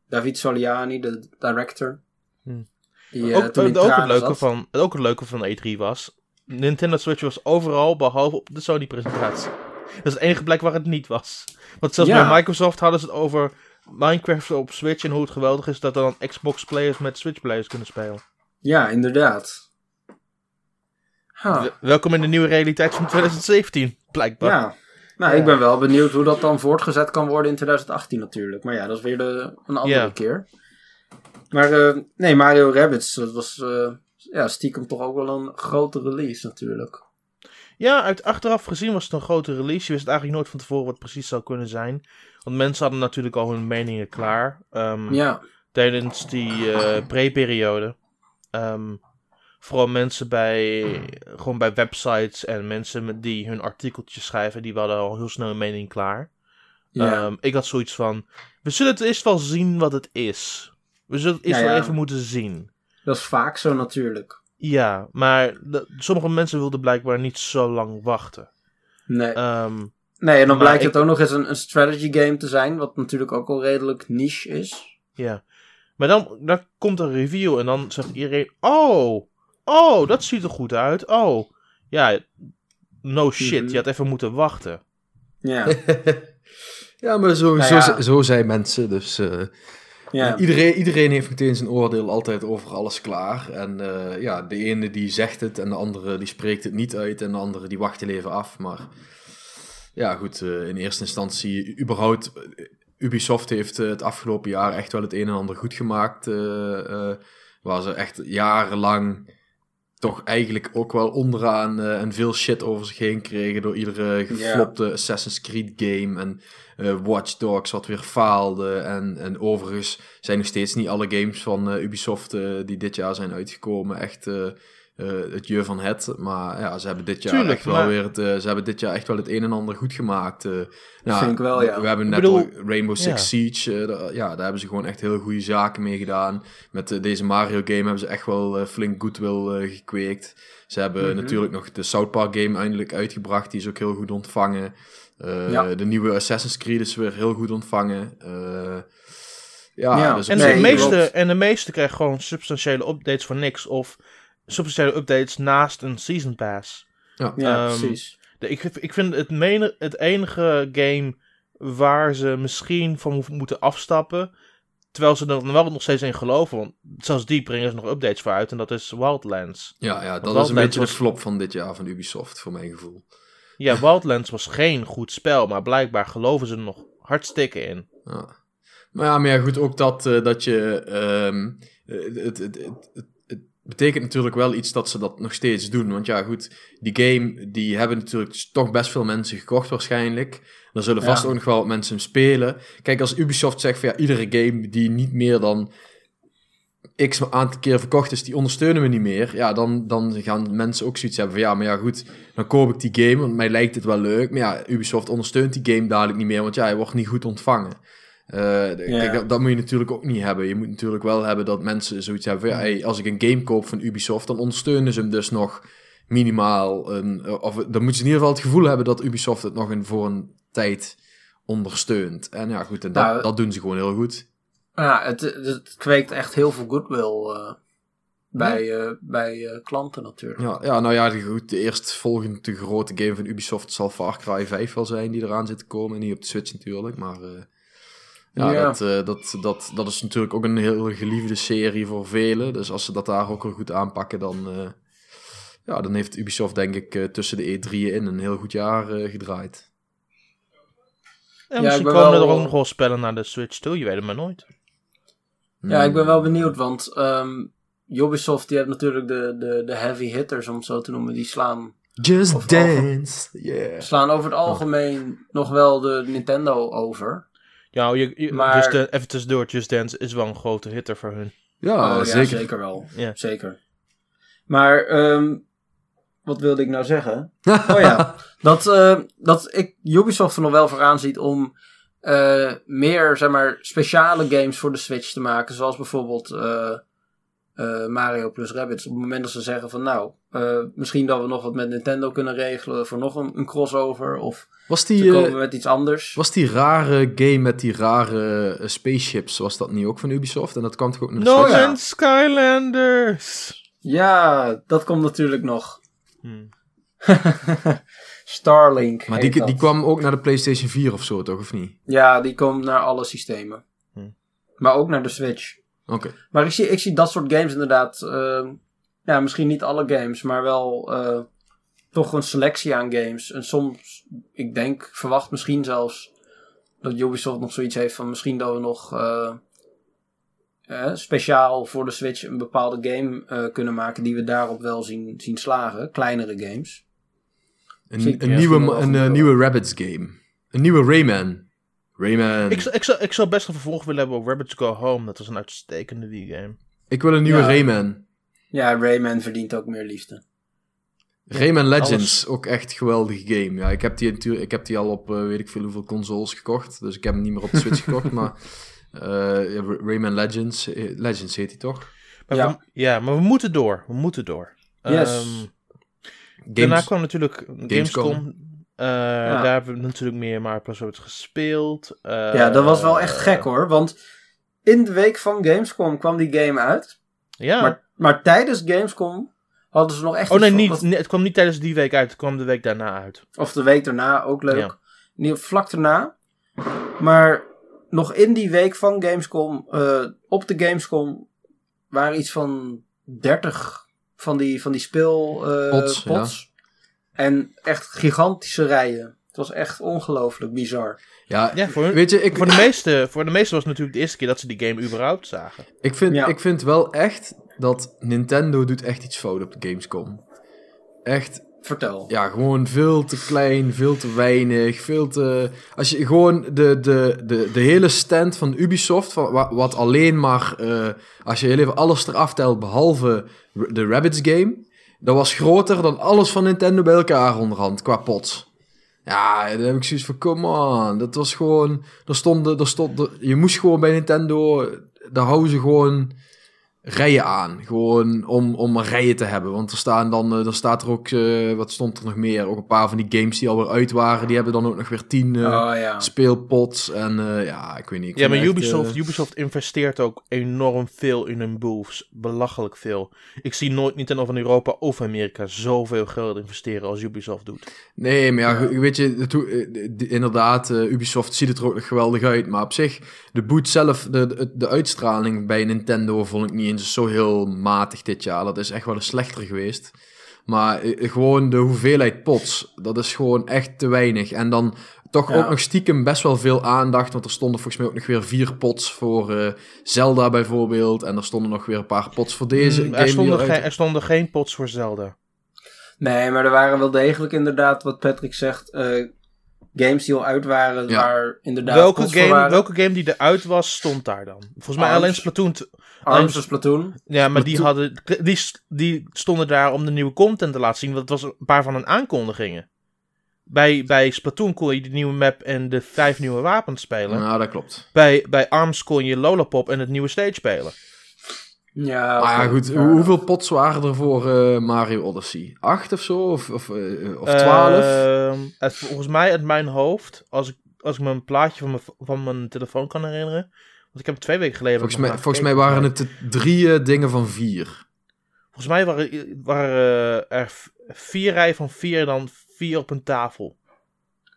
David Soliani, de director. Hm. Die, ook, uh, ook, het leuke van, ook het leuke van E3 was... Nintendo Switch was overal, behalve op de Sony-presentatie. Dat is het enige plek waar het niet was. Want zelfs ja. bij Microsoft hadden ze het over Minecraft op Switch... en hoe het geweldig is dat dan Xbox-players met Switch-players kunnen spelen. Ja, inderdaad. Huh. Welkom in de nieuwe realiteit van 2017, blijkbaar. Ja, nou, ik ben wel benieuwd hoe dat dan voortgezet kan worden in 2018 natuurlijk. Maar ja, dat is weer de, een andere keer. Maar uh, nee, Mario Rabbids, dat was uh, ja, stiekem toch ook wel een grote release natuurlijk. Ja, uit achteraf gezien was het een grote release. Je wist eigenlijk nooit van tevoren wat het precies zou kunnen zijn. Want mensen hadden natuurlijk al hun meningen klaar. Um, ja. Tijdens die uh, pre-periode. Um, vooral mensen bij, gewoon bij websites en mensen die hun artikeltjes schrijven, die hadden al heel snel een mening klaar. Ja. Um, ik had zoiets van, we zullen het eerst wel zien wat het is. We zullen het eerst ja, wel even moeten zien. Dat is vaak zo natuurlijk. Ja, maar de, sommige mensen wilden blijkbaar niet zo lang wachten. Nee. Um, nee, en dan blijkt ik... het ook nog eens een, een strategy game te zijn, wat natuurlijk ook al redelijk niche is. Ja. Maar dan, dan komt een review en dan zegt iedereen: Oh, Oh, dat ziet er goed uit. Oh, ja, no shit. Mhm. Je had even moeten wachten. Ja. ja, maar zo, nou ja. zo, zo zijn mensen. Dus uh, ja. iedereen, iedereen heeft meteen zijn oordeel altijd over alles klaar. En uh, ja, de ene die zegt het en de andere die spreekt het niet uit. En de andere die wacht heel even af. Maar ja, goed, uh, in eerste instantie überhaupt... Ubisoft heeft het afgelopen jaar echt wel het een en ander goed gemaakt. waar ze echt jarenlang toch eigenlijk ook wel onderaan uh, en veel shit over zich heen kregen door iedere geflopte yeah. Assassin's Creed game en uh, Watch Dogs wat weer faalde en, en overigens zijn nog steeds niet alle games van uh, Ubisoft die dit jaar zijn uitgekomen echt het je van het, maar ja, ze hebben dit jaar Tuurlijk, echt wel weer het, ze hebben dit jaar echt wel het een en ander goed gemaakt. nou, vind ik wel, ja. We, we hebben net bedoel, Rainbow Six ja. Siege, ja, daar hebben ze gewoon echt heel goede zaken mee gedaan. Met deze Mario game hebben ze echt wel flink goodwill gekweekt. Ze hebben mm -hmm. natuurlijk nog de South Park game eindelijk uitgebracht, die is ook heel goed ontvangen. Uh, ja. De nieuwe Assassin's Creed is weer heel goed ontvangen. Uh, ja, ja. Dus en, de meeste, en de meeste krijgen gewoon substantiële updates voor niks. Of substantiële updates naast een Season Pass. Ja, ja um, precies. De, ik, ik vind het, mene, het enige game waar ze misschien van moeten afstappen. Terwijl ze er wel nog steeds in geloven. Want zelfs die brengen ze nog updates voor uit. En dat is Wildlands. Ja, ja dat is een beetje was... de flop van dit jaar van Ubisoft, voor mijn gevoel. Ja, Wildlands was geen goed spel. Maar blijkbaar geloven ze er nog hartstikke in. Ja. Maar ja, maar ja, goed, ook dat, uh, dat je... Um, het, het, het, betekent natuurlijk wel iets dat ze dat nog steeds doen. Want ja, goed, die game, die hebben natuurlijk toch best veel mensen gekocht waarschijnlijk. Er zullen vast ja. ook nog wel mensen hem spelen. Kijk, als Ubisoft zegt van ja, iedere game die niet meer dan x aantal keer verkocht is, die ondersteunen we niet meer. Ja, dan, dan gaan mensen ook zoiets hebben van ja, maar ja goed, dan koop ik die game, want mij lijkt het wel leuk. Maar ja, Ubisoft ondersteunt die game dadelijk niet meer, want ja, hij wordt niet goed ontvangen. Uh, ja. Kijk, dat, dat, moet je natuurlijk ook niet hebben. Je moet natuurlijk wel hebben dat mensen zoiets hebben van, ja, hey, als ik een game koop van Ubisoft, dan ondersteunen ze hem dus nog minimaal. Een, of dan moeten ze in ieder geval het gevoel hebben dat Ubisoft het nog een, voor een tijd ondersteunt. En ja, goed, en dat, nou, dat doen ze gewoon heel goed. Ja, het, het kweekt echt heel veel goodwill uh, bij, ja. uh, bij uh, klanten natuurlijk. Ja, ja, nou ja, goed, de eerstvolgende grote game van Ubisoft zal Far Cry 5 wel zijn die eraan zit te komen. Niet op de Switch natuurlijk, maar... Ja, Ja. Dat, eh, dat, dat, dat is natuurlijk ook een heel geliefde serie voor velen. Dus als ze dat daar ook weer goed aanpakken, dan, eh, ja, dan heeft Ubisoft denk ik eh, tussen de E3'en in een heel goed jaar eh, gedraaid. En ik misschien ben komen er ook nog wel spellen naar de Switch toe, je weet het maar nooit. Ja, ik ben wel benieuwd, want ehm, Ubisoft die heeft natuurlijk de, de, de heavy hitters, om het zo te noemen, die slaan, Just Dance. Yeah. slaan over het algemeen nog wel de Nintendo over. Ja, je, je, Maar- Just Dan- even tussendoor, Just Dance is wel een grote hitter voor hun. Ja, oh, ja, zeker. wel. Ja. Zeker. Maar, ehm, wat wilde ik nou zeggen? Oh ja, dat, eh, dat ik Ubisoft er nog wel voor aanziet om eh, meer, zeg maar, speciale games voor de Switch te maken. Zoals bijvoorbeeld eh, eh, Mario plus Rabbids. Op het moment dat ze zeggen van nou, eh, misschien dat we nog wat met Nintendo kunnen regelen voor nog een, een crossover. Of Was ze die, komen eh, met iets anders. was die rare game met die rare eh, spaceships, was dat niet ook van Ubisoft? En dat kwam toch ook naar de No ja. Skylanders! Ja, dat komt natuurlijk nog. Hmm. Starlink. Maar heet die, die kwam ook naar de PlayStation 4 of zo, toch? Of niet? Ja, die komt naar alle systemen. Hm. Maar ook naar de Switch. Oké. Maar ik zie, ik zie dat soort games inderdaad. Ja, misschien niet alle games, maar wel eh, toch een selectie aan games. En soms, ik denk, verwacht misschien zelfs dat Ubisoft nog zoiets heeft van misschien dat we nog eh, eh, speciaal voor de Switch een bepaalde game eh, kunnen maken die we daarop wel zien, zien slagen. Kleinere games. Een, een, nieuwe, een nieuwe Rabbids game. Een nieuwe Rayman. Rayman. Ik, zou- ik, zou, ik zou best een vervolg willen hebben op Rabbits Go Home. Dat was een uitstekende Wii game. Ik wil een nieuwe Ja. Rayman. Ja, Rayman verdient ook meer liefde. Rayman Legends, alles. ook echt geweldige game. Ja, ik heb die, natuurlijk, ik heb die al op eh, weet ik veel hoeveel consoles gekocht. Dus ik heb hem niet meer op de Switch gekocht. Maar eh, Rayman Legends, eh, Legends heet hij toch? Maar Ja. We, ja, maar we moeten door. We moeten door. Yes. Ehm, Daarna kwam natuurlijk Gamescom. Gamescom. Eh, Daar hebben we natuurlijk meer Mario Plus Rabbids gespeeld. Eh, Ja, dat was wel echt gek hoor. Want in de week van Gamescom kwam die game uit. Ja. Maar, maar tijdens Gamescom hadden ze nog echt. oh nee, niet, wat- nee, het kwam niet tijdens die week uit. Het kwam de week daarna uit. Of de week daarna, ook leuk. Ja. Niet vlak daarna. Maar nog in die week van Gamescom, eh, op de Gamescom, waren iets van 30 van die, van die speelpots. Pots, En echt gigantische rijen. Het was echt ongelooflijk bizar. Ja, Ja, voor, hun- weet je, ik, voor, de meeste, voor de meeste was het natuurlijk de eerste keer dat ze die game überhaupt zagen. ik, vind, Ja. ik vind wel echt dat Nintendo doet echt iets fout op de Gamescom. Echt, Vertel. ja, gewoon veel te klein, veel te weinig, veel te... Als je gewoon de, de, de, de hele stand van Ubisoft, van, wa- wat alleen maar, eh, als je heel even alles eraf telt, behalve de Rabbids game, dat was groter dan alles van Nintendo bij elkaar onderhand, qua pots. Ja, dan heb ik zoiets van, come on, dat was gewoon, er stond, er stond, je moest gewoon bij Nintendo, daar houden ze gewoon rijen aan. Gewoon om, om rijen te hebben. Want er staan dan, eh, dan staat er ook, eh, wat stond er nog meer? Ook een paar van die games die alweer uit waren. Die hebben dan ook nog weer tien eh, oh ja. speelpots. En eh, ja, ik weet niet. ik Ja, maar echt, Ubisoft, eh, Ubisoft investeert ook enorm veel in hun booths. Belachelijk veel. Ik zie nooit Nintendo van Europa of Amerika zoveel geld investeren als Ubisoft doet. Nee, maar ja, weet je, eh, inderdaad, eh, Ubisoft ziet het er ook nog geweldig uit. Maar op zich, de boot zelf, de, de, de uitstraling bij Nintendo vond ik niet eens zo heel matig dit jaar. Dat is echt wel eens slechter geweest. Maar eh, gewoon de hoeveelheid pots, dat is gewoon echt te weinig. En dan toch Ja. ook nog stiekem best wel veel aandacht. Want er stonden volgens mij ook nog weer vier pots voor eh, Zelda bijvoorbeeld. En er stonden nog weer een paar pots voor deze Mm, game. er, stonden er stonden geen pots voor Zelda. Nee, maar er waren wel degelijk inderdaad, wat Patrick zegt, eh, games die al uit waren, Ja. waar inderdaad Welke pots voor game, waren. welke game die eruit was, stond daar dan? Volgens mij Arms. alleen Splatoon. Arms of Splatoon. Ja, maar die, hadden, die, die stonden daar om de nieuwe content te laten zien. Want het was een paar van hun aankondigingen. Bij, bij Splatoon kon je de nieuwe map en de vijf nieuwe wapens spelen. Nou, dat klopt. Bij, bij ARMS kon je Lollapop en het nieuwe stage spelen. Ja, Ah ja, goed. hoeveel pots waren er voor eh, Mario Odyssey? Acht of zo? Of, of, eh, of twaalf? Ehm, het, volgens mij uit mijn hoofd, als ik, als ik me een plaatje van mijn, van mijn telefoon kan herinneren. Want ik heb hem twee weken geleden... volgens mij, volgens mij waren het de drie eh, dingen van vier. Volgens mij waren, waren eh, er vier rijen van vier en dan vier op een tafel.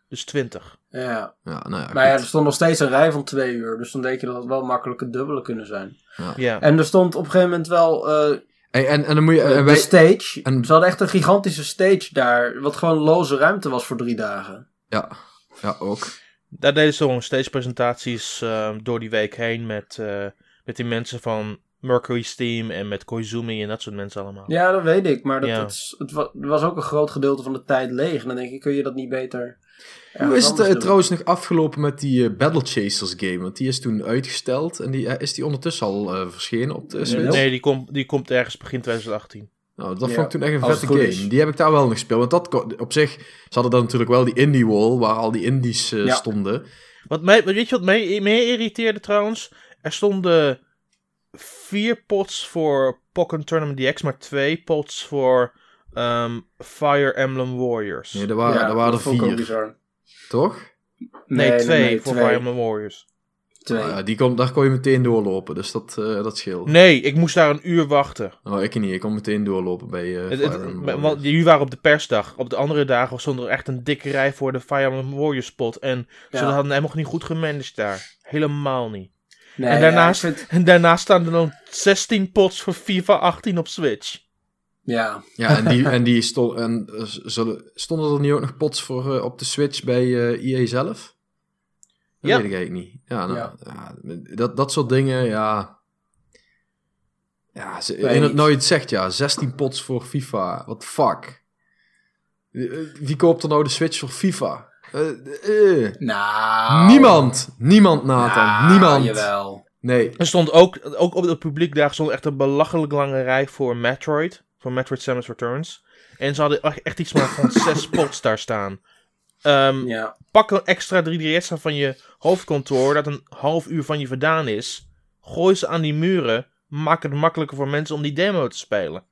Dus 20. Ja. Ja, nou ja, Maar ja, er stond nog steeds een rij van twee uur. Dus dan denk je dat het wel makkelijk het dubbele kunnen zijn. Ja. En er stond op een gegeven moment wel eh, Hey, en, en dan moet je... de wij, stage. en- Ze hadden echt een gigantische stage daar. Wat gewoon loze ruimte was voor drie dagen. ja, ja, ook. Daar deden ze gewoon steeds presentaties eh, door die week heen met, eh, met die mensen van Mercury's team en met Koizumi en dat soort mensen allemaal. Ja, dat weet ik. Maar dat, Ja. het, was ook een groot gedeelte van de tijd leeg. En dan denk ik, kun je dat niet beter... Hoe is het eh, trouwens nog afgelopen met die eh, Battle Chasers game? Want die is toen uitgesteld en die, is die ondertussen al eh, verschenen op de Switch? Nee, die, komt die komt ergens begin 2018. Nou, dat Ja, vond ik toen echt een als vette game. is. Die heb ik daar wel nog gespeeld. Want dat op zich, ze hadden dan natuurlijk wel die indie wall, waar al die indies eh, Ja. stonden. Wat mij, weet je wat mij meer irriteerde trouwens? Er stonden vier pots voor Pokken Tournament DX, maar twee pots voor ehm, Fire Emblem Warriors. Nee, Nee, er waren, Ja, er waren er dat vond ik ook vier, bizar. toch? twee voor twee. Fire Emblem Warriors. Twee. Ja, die kon, daar kon je meteen doorlopen, dus dat, eh, dat scheelt. Nee, ik moest daar een uur wachten. Nou, ik niet. Ik kon meteen doorlopen bij eh Het- Fire het- Emblem want jullie waren op de persdag. Op de andere dagen stond er echt een dikke rij voor de Fire Emblem Warriors spot. En ze hadden helemaal niet goed gemanaged daar. Helemaal niet. Nee, en daarnaast, vind- en daarnaast staan er dan 16 pots voor FIFA 18 op Switch. ja. Ja, en die, en die stond, en, eh, zullen, stonden er niet ook nog pots voor op de Switch bij eh EA zelf? Dat Ja. weet ik eigenlijk niet. Ja, nou, Ja. ja, dat, dat soort dingen, ja. Ja, ze, in het nooit zegt ja, 16 pots voor FIFA. What the fuck? Wie koopt er nou de Switch voor FIFA? Eh, eh. Nou... Niemand! Niemand, Nathan. Nou, Niemand. Jawel. Nee. Er stond ook, ook op het publiek daar stond echt een belachelijk lange rij voor Metroid. Voor Metroid Samus Returns. En ze hadden echt- echt iets maar van zes spots daar staan. Ehm, Ja. Pak een extra 3DS van je hoofdkantoor, dat een half uur van je vandaan is. Gooi ze aan die muren. Maak het makkelijker voor mensen om die demo te spelen.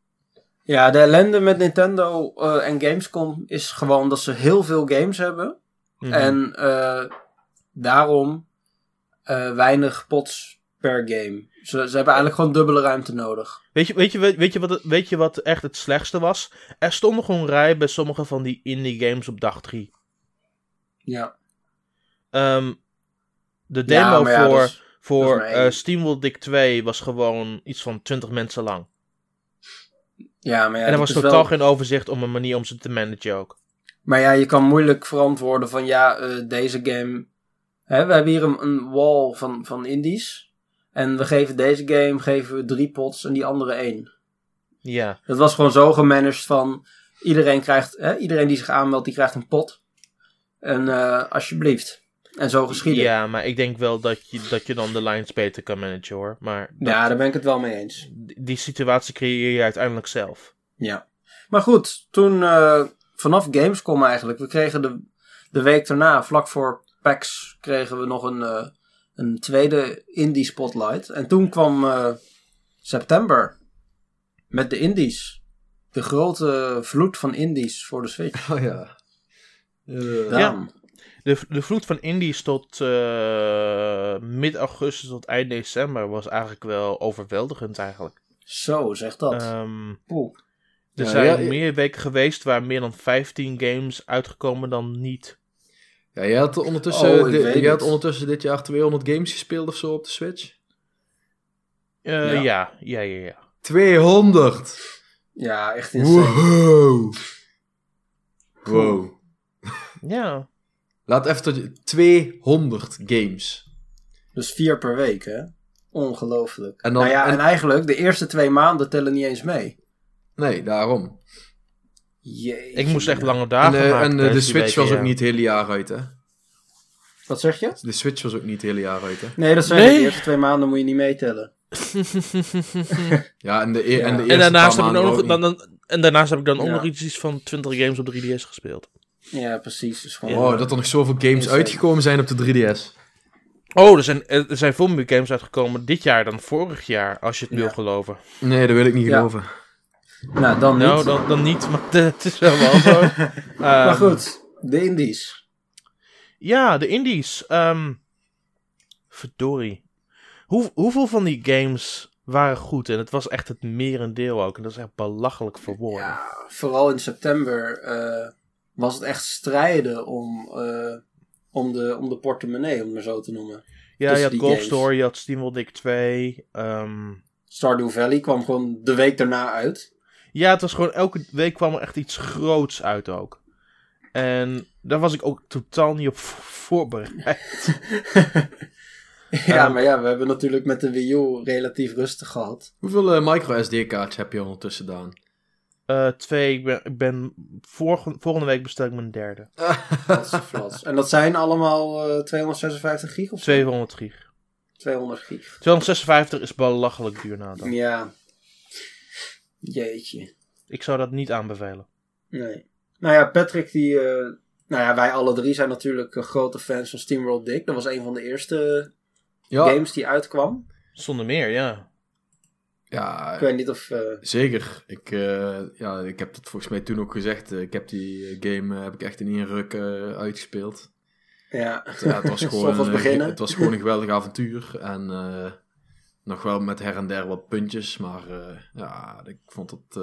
Ja, de ellende met Nintendo eh, en Gamescom is gewoon dat ze heel veel games hebben. Mhm. En eh, daarom eh, weinig pots per game. Ze, ze hebben eigenlijk gewoon dubbele ruimte nodig. Weet je, weet, je, weet, je wat, weet je wat echt het slechtste was? Er stonden gewoon rij bij sommige van die indie games op dag 3. Ja. Ehm, de demo ja, voor, is- voor eh, SteamWorld Dick 2 was gewoon iets van 20 mensen lang. Ja, maar ja, en er was totaal wel- geen overzicht om een manier om ze te managen ook. Maar ja, je kan moeilijk verantwoorden van ja, eh, deze game. Hè, we hebben hier een, een wall van, van indies. En we geven deze game geven we drie pots en die andere één. Ja, Dat was gewoon zo gemanaged van iedereen krijgt, hè, iedereen die zich aanmeldt, die krijgt een pot. En eh, alsjeblieft. En zo geschieden. Ja. ja, maar ik denk wel dat je, dat je dan de lines beter kan managen hoor. Maar dat- daar ben ik het wel mee eens. die situatie creëer je uiteindelijk zelf. Ja. Maar goed, toen eh, vanaf Gamescom eigenlijk, we kregen de, de week daarna, vlak voor PAX, kregen we nog een, eh, een tweede indie spotlight. En toen kwam eh, september met de indies. De grote vloed van indies voor de Switch. Oh ja. Eh, Daarom. De, de vloed van indies tot eh, mid-augustus tot eind december was eigenlijk wel overweldigend eigenlijk. Zo, zeg dat. Ehm, Poeh. er Ja, zijn ja, meer weken geweest waar meer dan 15 games uitgekomen dan niet. Ja, jij had, ondertussen, Oh, di- jij had ondertussen dit jaar 200 games gespeeld of zo op de Switch? Eh, Ja. ja. ja, ja, ja, 200! Ja, echt insane. Wow! Wow. Ja, Laat even tot je... 200 games. Dus vier per week, hè? Ongelooflijk. En dan- nou ja, en... en- eigenlijk, de eerste twee maanden tellen niet eens mee. Nee, daarom. Jeetje. ik moest echt lange En, dagen eh, maken. en eh, de die Switch weken, was ook niet het hele jaar uit, hè? Wat zeg je? De Switch was ook niet het hele jaar uit, hè? Nee, dat zijn Nee. de eerste twee maanden moet je niet meetellen. Ja, en de, e- Ja. en de En eerste en, daarnaast heb ik dan ook nog, ook dan, dan, en daarnaast heb ik dan ook Ja. nog iets van 20 games op 3DS gespeeld. Ja, precies. Dus gewoon. Wow, dat er nog zoveel games Insane. uitgekomen zijn op de 3DS. Oh, er zijn, er zijn veel meer games uitgekomen dit jaar dan vorig jaar, als je het Ja. wil geloven. Nee, dat wil ik niet Ja. geloven. Nou, dan niet. Nou, dan, dan niet, maar het is wel wel zo. maar Ehm, goed, de indies. Ja, de indies. ehm verdorie. Hoe, hoeveel van die games waren goed? En het was echt het merendeel ook. En dat is echt belachelijk voor woorden. Ja, vooral in september. eh, was het echt strijden om, eh, om, de, om de portemonnee, om het maar zo te noemen. Ja, je had Golf games. Story, je had SteamWorld Dick 2. ehm, Stardew Valley kwam gewoon de week daarna uit. ja, het was gewoon elke week kwam er echt iets groots uit ook. En daar was ik ook totaal niet op vo- voorbereid. ja, Ehm, maar ja, we hebben natuurlijk met de Wii U relatief rustig gehad. Hoeveel eh, micro SD-kaartjes heb je ondertussen gedaan? Eh, twee, ik ben, ik ben vorige, volgende week bestel ik mijn derde. Flats. En dat zijn allemaal eh, 256 gig of zo? 200 gig. 200 gig. 256 is belachelijk duur na dan. Ja. Jeetje. Ik zou dat niet aanbevelen. Nee. Nou ja, Patrick die... eh, nou ja, wij alle drie zijn natuurlijk grote fans van SteamWorld Dick. Dat was een van de eerste ja, games die uitkwam. Zonder meer, ja. Ja, Ik weet niet of... eh, zeker. Ik, eh, ja, ik heb dat volgens mij toen ook gezegd. Eh, ik heb die game heb ik echt in één ruk uitgespeeld. ja. Het, ja, het, was gewoon, beginnen. het was gewoon een geweldig avontuur. En nog wel met her en der wat puntjes. Maar ja, ik vond het...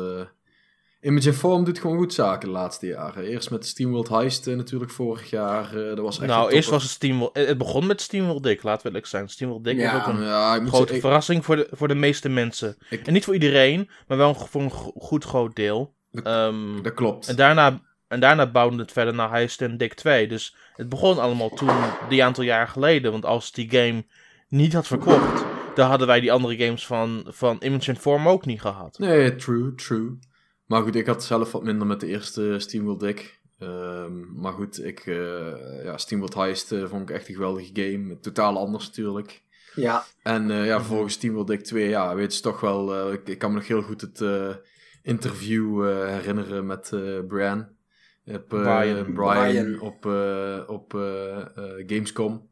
eh Image Form doet gewoon goed zaken de laatste jaren. Eerst met SteamWorld Heist eh, natuurlijk vorig jaar. eh, dat was echt nou, eerst was het SteamWorld... Het begon met SteamWorld Dick, laten we eerlijk zijn. SteamWorld Dick Ja, was ook een Ja, grote ik- verrassing voor de, voor de meeste mensen. Ik- En niet voor iedereen, maar wel voor een go- goed groot deel. Dat- Ehm, dat klopt. en, daarna, en daarna bouwde het verder naar Heist en Dick 2. Dus het begon allemaal toen, die aantal jaar geleden. Want als die game niet had verkocht, dan hadden wij die andere games van, van Image and Form ook niet gehad. Nee, true, true. Maar goed, ik had zelf wat minder met de eerste SteamWorld Deck. Ehm, maar goed, ik, eh ja, SteamWorld Heist eh, vond ik echt een geweldige game. Totaal anders natuurlijk. ja. En eh, ja, vervolgens SteamWorld Deck 2, ja, weet je toch wel... ik, ik kan me nog heel goed het interview herinneren met Brian. Op, Brian. Brian, Brian. op, op Gamescom.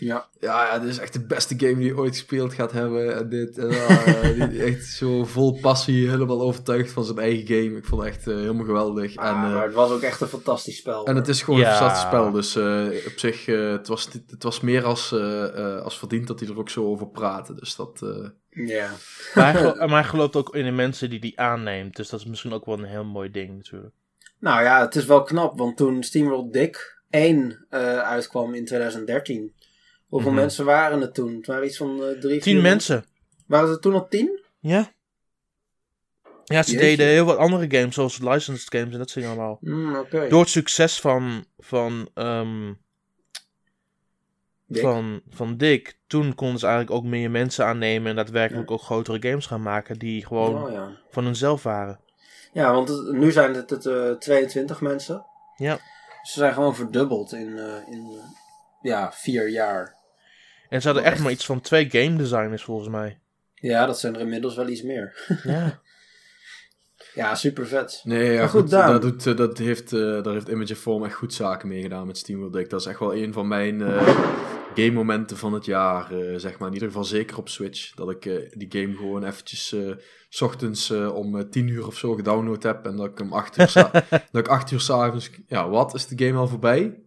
Ja. Ja, ja, dit is echt de beste game die je ooit gespeeld gaat hebben. En dit, en, ah, die- echt zo vol passie, helemaal overtuigd van zijn eigen game. Ik vond het echt eh, helemaal geweldig. en, Ah, eh, maar het was ook echt een fantastisch spel. en het is gewoon Ja. een fantastisch spel. Dus eh, op zich, eh, het, was, het was meer als, eh, eh, als verdiend dat hij er ook zo over praatte. Dus dat... eh, Ja. Maar hij, gelo- maar hij gelooft ook in de mensen die die aanneemt. Dus dat is misschien ook wel een heel mooi ding natuurlijk. Nou ja, het is wel knap, want toen SteamWorld Dick 1 eh, uitkwam in 2013. Hoeveel Mhm. mensen waren het toen? Het waren iets van eh drie, Tien mensen. Waren het toen al tien? Ja. Ja, ze Jeetje. deden heel wat andere games, zoals licensed games en dat soort allemaal. Oké. Door het succes van, van, ehm, Dick. van, van Dick, toen konden ze eigenlijk ook meer mensen aannemen en daadwerkelijk ook grotere games gaan maken die gewoon Oh, ja. van hunzelf waren. ja, want het- nu zijn het, het eh, 22 mensen. Ja. Ze zijn gewoon verdubbeld in, eh, in eh, ja, vier jaar. En ze hadden echt maar iets van twee game designers volgens mij. Ja, dat zijn er inmiddels wel iets meer. Ja. Ja, super vet. Nee, ja, Maar goed, dat, doet, eh, dat heeft, eh, daar heeft Image Form echt goed zaken mee gedaan met SteamWorld Deck. Dat is echt wel een van mijn eh game momenten van het jaar, eh, zeg maar. In ieder geval zeker op Switch. Dat ik eh, die game gewoon eventjes eh, s ochtends eh, om eh, 10 uur of zo gedownload heb. En dat ik hem 8 uur, sa- dat ik 8 uur s'avonds... Ja, wat? Is de game al voorbij?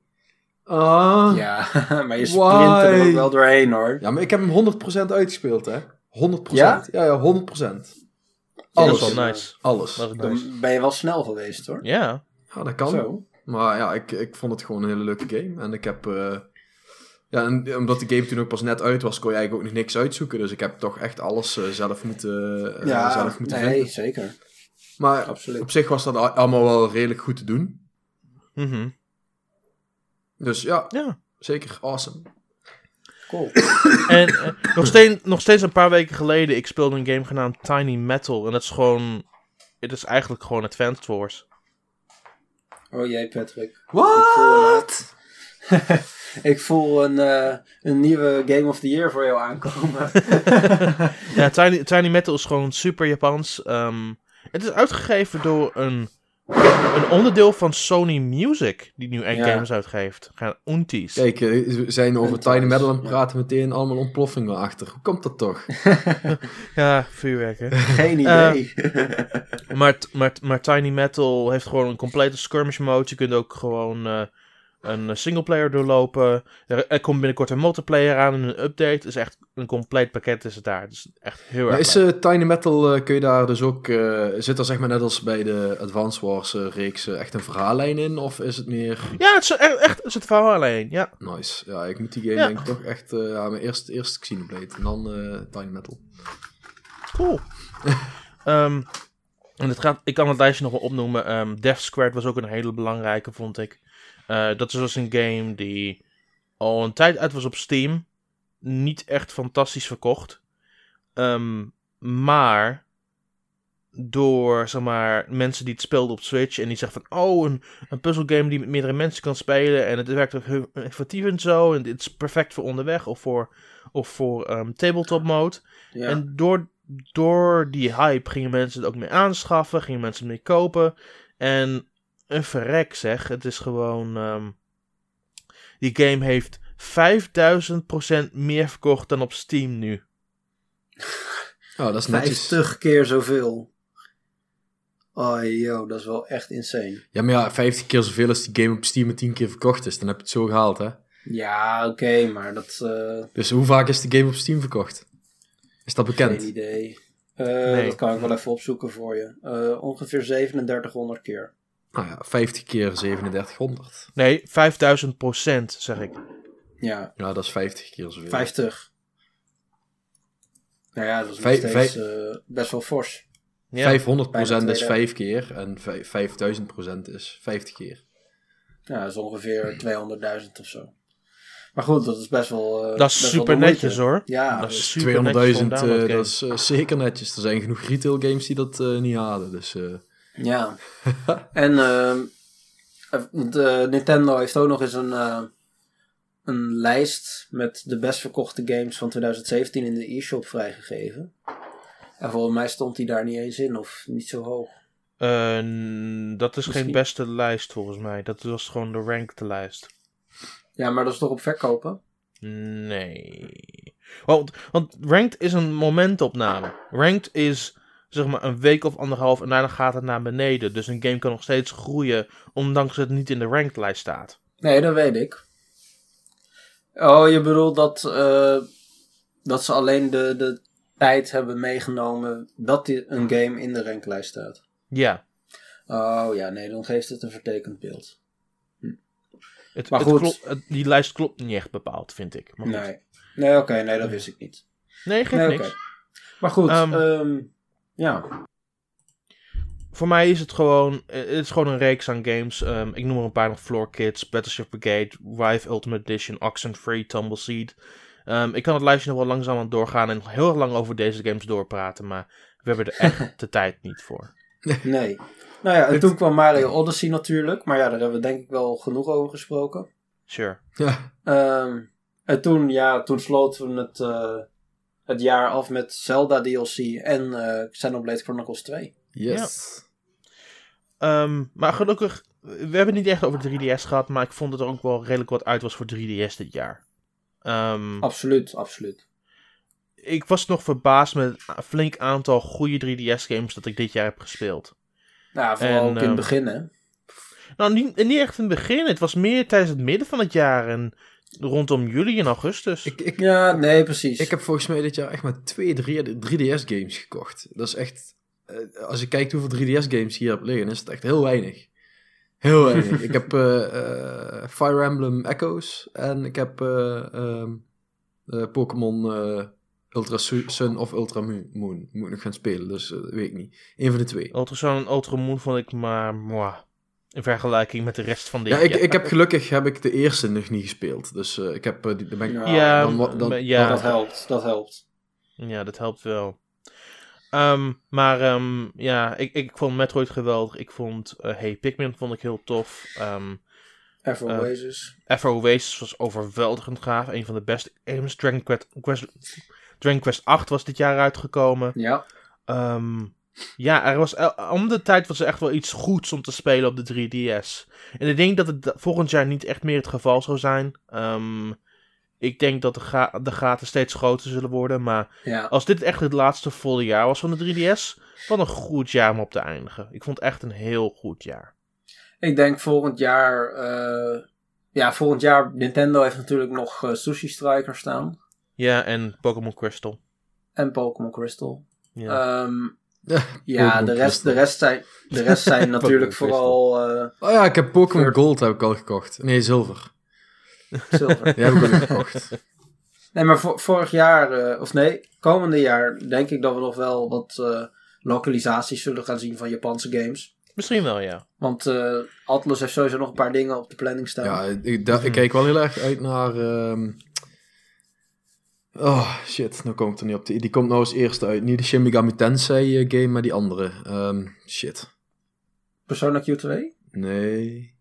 Ah. Ja. Ja, maar je sprint er ook wel doorheen hoor. maar ik heb hem 100% uitgespeeld, hè. 100%. Ja? Ja, ja, 100%. Dat Alles. is wel nice. Alles. Dat is nice. Dan ben je wel snel geweest hoor. Ja. Ja, dat kan. Zo. Maar ja, ik, ik vond het gewoon een hele leuke game. En ik heb... eh, ja, en omdat de game toen ook pas net uit was, kon je eigenlijk ook nog niks uitzoeken. Dus ik heb toch echt alles eh, zelf moeten, eh, Ja, zelf moeten nee, vinden. zeker. Maar Absoluut. op zich was dat allemaal wel redelijk goed te doen. Mhm. Dus ja, Ja. zeker awesome. Cool. En eh, nog, steeds, nog steeds een paar weken geleden, ik speelde een game genaamd Tiny Metal. En dat is gewoon, het is eigenlijk gewoon Advanced Wars. Oh jee, Patrick. What? Ik voel een, eh, een nieuwe Game of the Year voor jou aankomen. Ja, Tiny, Tiny Metal is gewoon super Japans. Ehm, het is uitgegeven door een, een onderdeel van Sony Music, die nu Ja. games uitgeeft. Gaan Unties. Kijk, eh, we zijn over En Tiny Metal aan het ja. praten, meteen allemaal ontploffingen achter. Hoe komt dat toch? Ja, vuurwerk hè. Geen idee. Maar, maar, maar Tiny Metal heeft gewoon een complete skirmish mode. Je kunt ook gewoon eh, een singleplayer doorlopen. Er, er komt binnenkort een multiplayer aan en een update. is echt een compleet pakket is het daar. Dus echt heel erg is eh, Tiny Metal, eh, kun je daar dus ook, eh, zit er zeg maar net als bij de Advance Wars eh, reeks eh, echt een verhaallijn in? Of is het meer Ja, het is echt, echt het is het verhaal alleen. Ja. nice? Ja, ik moet die game Ja. denk ik toch echt, eh, ja, maar eerst, eerst Xenoblade en dan eh, Tiny Metal. Cool. Ehm, en het gaat, ik kan het lijstje nog wel opnoemen. Ehm Death Squared was ook een hele belangrijke, vond ik. Eh, dat is dus een game die al een tijd uit was op Steam. Niet echt fantastisch verkocht. Ehm, maar door zeg maar, mensen die het speelden op Switch en die zeggen van oh, een, een puzzelgame die met meerdere mensen kan spelen en het werkt ook heel effectief en zo en het is perfect voor onderweg of voor, of voor ehm, tabletop mode. Ja. En door, door die hype gingen mensen het ook meer aanschaffen, gingen mensen het meer kopen. En een verrek zeg, het is gewoon... ehm, die game heeft 5000% meer verkocht dan op Steam nu. Oh, dat is netjes. 50 keer zoveel. Oh, yo, dat is wel echt insane. Ja, maar ja, 50 keer zoveel als die game op Steam met 10 keer verkocht is. Dan heb je het zo gehaald, hè? Ja, oké, maar dat... eh Dus hoe vaak is de game op Steam verkocht? Is dat bekend? Geen idee. Eh, Nee. Dat kan ik wel even opzoeken voor je. Eh, ongeveer 3700 keer. Nou ja, 50 keer 3700. Nee, 5000% zeg ik. Ja, Ja, dat is 50 keer zoveel. 50. Nou ja, dat is nog steeds eh, best wel fors. Ja. 500% Bijna is twee 5 keer en vij- 5000% is 50 keer. Ja, dat is ongeveer 200.000 of zo. Maar goed, dat is best wel. eh, Dat is super netjes hoor. Ja, dat is dus- 200.000, eh, downloadgame. dat is zeker netjes. Er zijn genoeg retail games die dat niet halen. Dus eh, Ja. en ehm, eh, de Nintendo heeft ook nog eens een, eh, een lijst met de best verkochte games van 2017 in de e-shop vrijgegeven. En volgens mij stond die daar niet eens in, of niet zo hoog. Eh, n- dat is geen beste lijst volgens mij. Dat was gewoon de ranked lijst. Ja, maar dat is toch op verkopen? Nee. Want, want ranked is een momentopname. Ranked is zeg maar een week of anderhalf en daarna gaat het naar beneden. Dus een game kan nog steeds groeien, ondanks dat het niet in de ranked lijst staat. Nee, dat weet ik. Oh, je bedoelt dat, eh, dat ze alleen de, de tijd hebben meegenomen dat die, een game in de ranklijst staat. Ja. Oh ja, nee, dan geeft het een vertekend beeld. Het, Maar het goed. klopt- het- die lijst klopt niet echt bepaald, vind ik. Maar. Nee, nee oké, nee, dat wist ik niet. Nee, geeft Nee, niks. Maar goed, ehm, ja. Voor mij is het gewoon, eh, het is gewoon een reeks aan games. Ehm, ik noem er een paar nog: Floor Kids, Battleship Brigade, Rive Ultimate Edition, Oxenfree, Tumbleseed. Ehm, ik kan het lijstje nog wel langzaam aan doorgaan en heel erg lang over deze games doorpraten, maar we hebben er echt de tijd niet voor. Nee. Nou ja, en toen kwam Mario Odyssey natuurlijk, maar ja, daar hebben we denk ik wel genoeg over gesproken. Sure. ja, Ehm, en toen, ja, toen sloten we het, eh, het jaar af met Zelda DLC en eh Xenoblade Chronicles 2. yes. Ehm, maar gelukkig, we hebben het niet echt over 3DS gehad, maar ik vond dat er ook wel redelijk wat uit was voor 3DS dit jaar. Ehm, Absoluut, absoluut. ik was nog verbaasd met het flink aantal goede 3DS-games dat ik dit jaar heb gespeeld. Nou, vooral En, ook in het ehm, begin, hè. Nou, niet, niet echt in het begin. Het was meer tijdens het midden van het jaar en rondom juli en augustus. Ik, ik, Ja, nee, precies. ik heb volgens mij dit jaar echt maar twee 3DS games gekocht. Dat is echt... eh, als je kijkt hoeveel 3DS games hier heb liggen, is het echt heel weinig. Heel weinig. ik heb eh, eh, Fire Emblem Echoes en ik heb eh, ehm, eh, Pokémon eh, Ultra Su- Sun of Ultra Moon. Moet ik nog gaan spelen, dus weet ik niet. Eén van de twee. Ultrasound en Ultramoon vond ik maar... mwah, in vergelijking met de rest van dit Ja, ik, ik heb gelukkig heb ik de eerste nog niet gespeeld. Dus eh, ik heb... eh, die, dan ben ik, Ja, Ja, dan, dan, ja. dat helpt, dat helpt. Ja, dat helpt wel. Ehm, maar ehm, ja, ik, ik vond Metroid geweldig. Ik vond eh, Hey Pikmin vond ik heel tof. Ehm Ever Eh, Oasis. Afro Oasis was overweldigend gaaf. Een van de beste games. Dragon Quest, Quest, Dragon Quest 8 was dit jaar uitgekomen. Ja. Ehm, ja, er was, om de tijd was er echt wel iets goeds om te spelen op de 3DS. En ik denk dat het volgend jaar niet echt meer het geval zou zijn. Ehm, ik denk dat de, ga- de gaten steeds groter zullen worden. Maar Ja. als dit echt het laatste volle jaar was van de 3DS, wat een goed jaar om op te eindigen. Ik vond het echt een heel goed jaar. Ik denk volgend jaar eh, ja, volgend jaar, Nintendo heeft natuurlijk nog uh, Sushi Striker staan. Ja, en Pokémon Crystal. En Pokémon Crystal. Ja. Um, ja, de rest, de rest zijn, de rest zijn natuurlijk vooral... Uh, oh ja, ik heb Pokémon Gold heb ik al gekocht. Nee, zilver. Zilver. Die heb ik al gekocht. Nee, maar vorig jaar, uh, of nee, komende jaar denk ik dat we nog wel wat uh, lokalisaties zullen gaan zien van Japanse games. Misschien wel, ja. Want uh, Atlas heeft sowieso nog een paar dingen op de planning staan. Ja, ik, da, ik kijk wel heel erg uit naar... Um... Oh, shit, nou kom ik er niet op. Die, die komt nou als eerste uit. Niet de Shin Megami Tensei game, maar die andere. Um, shit. Persona Q2? Nee.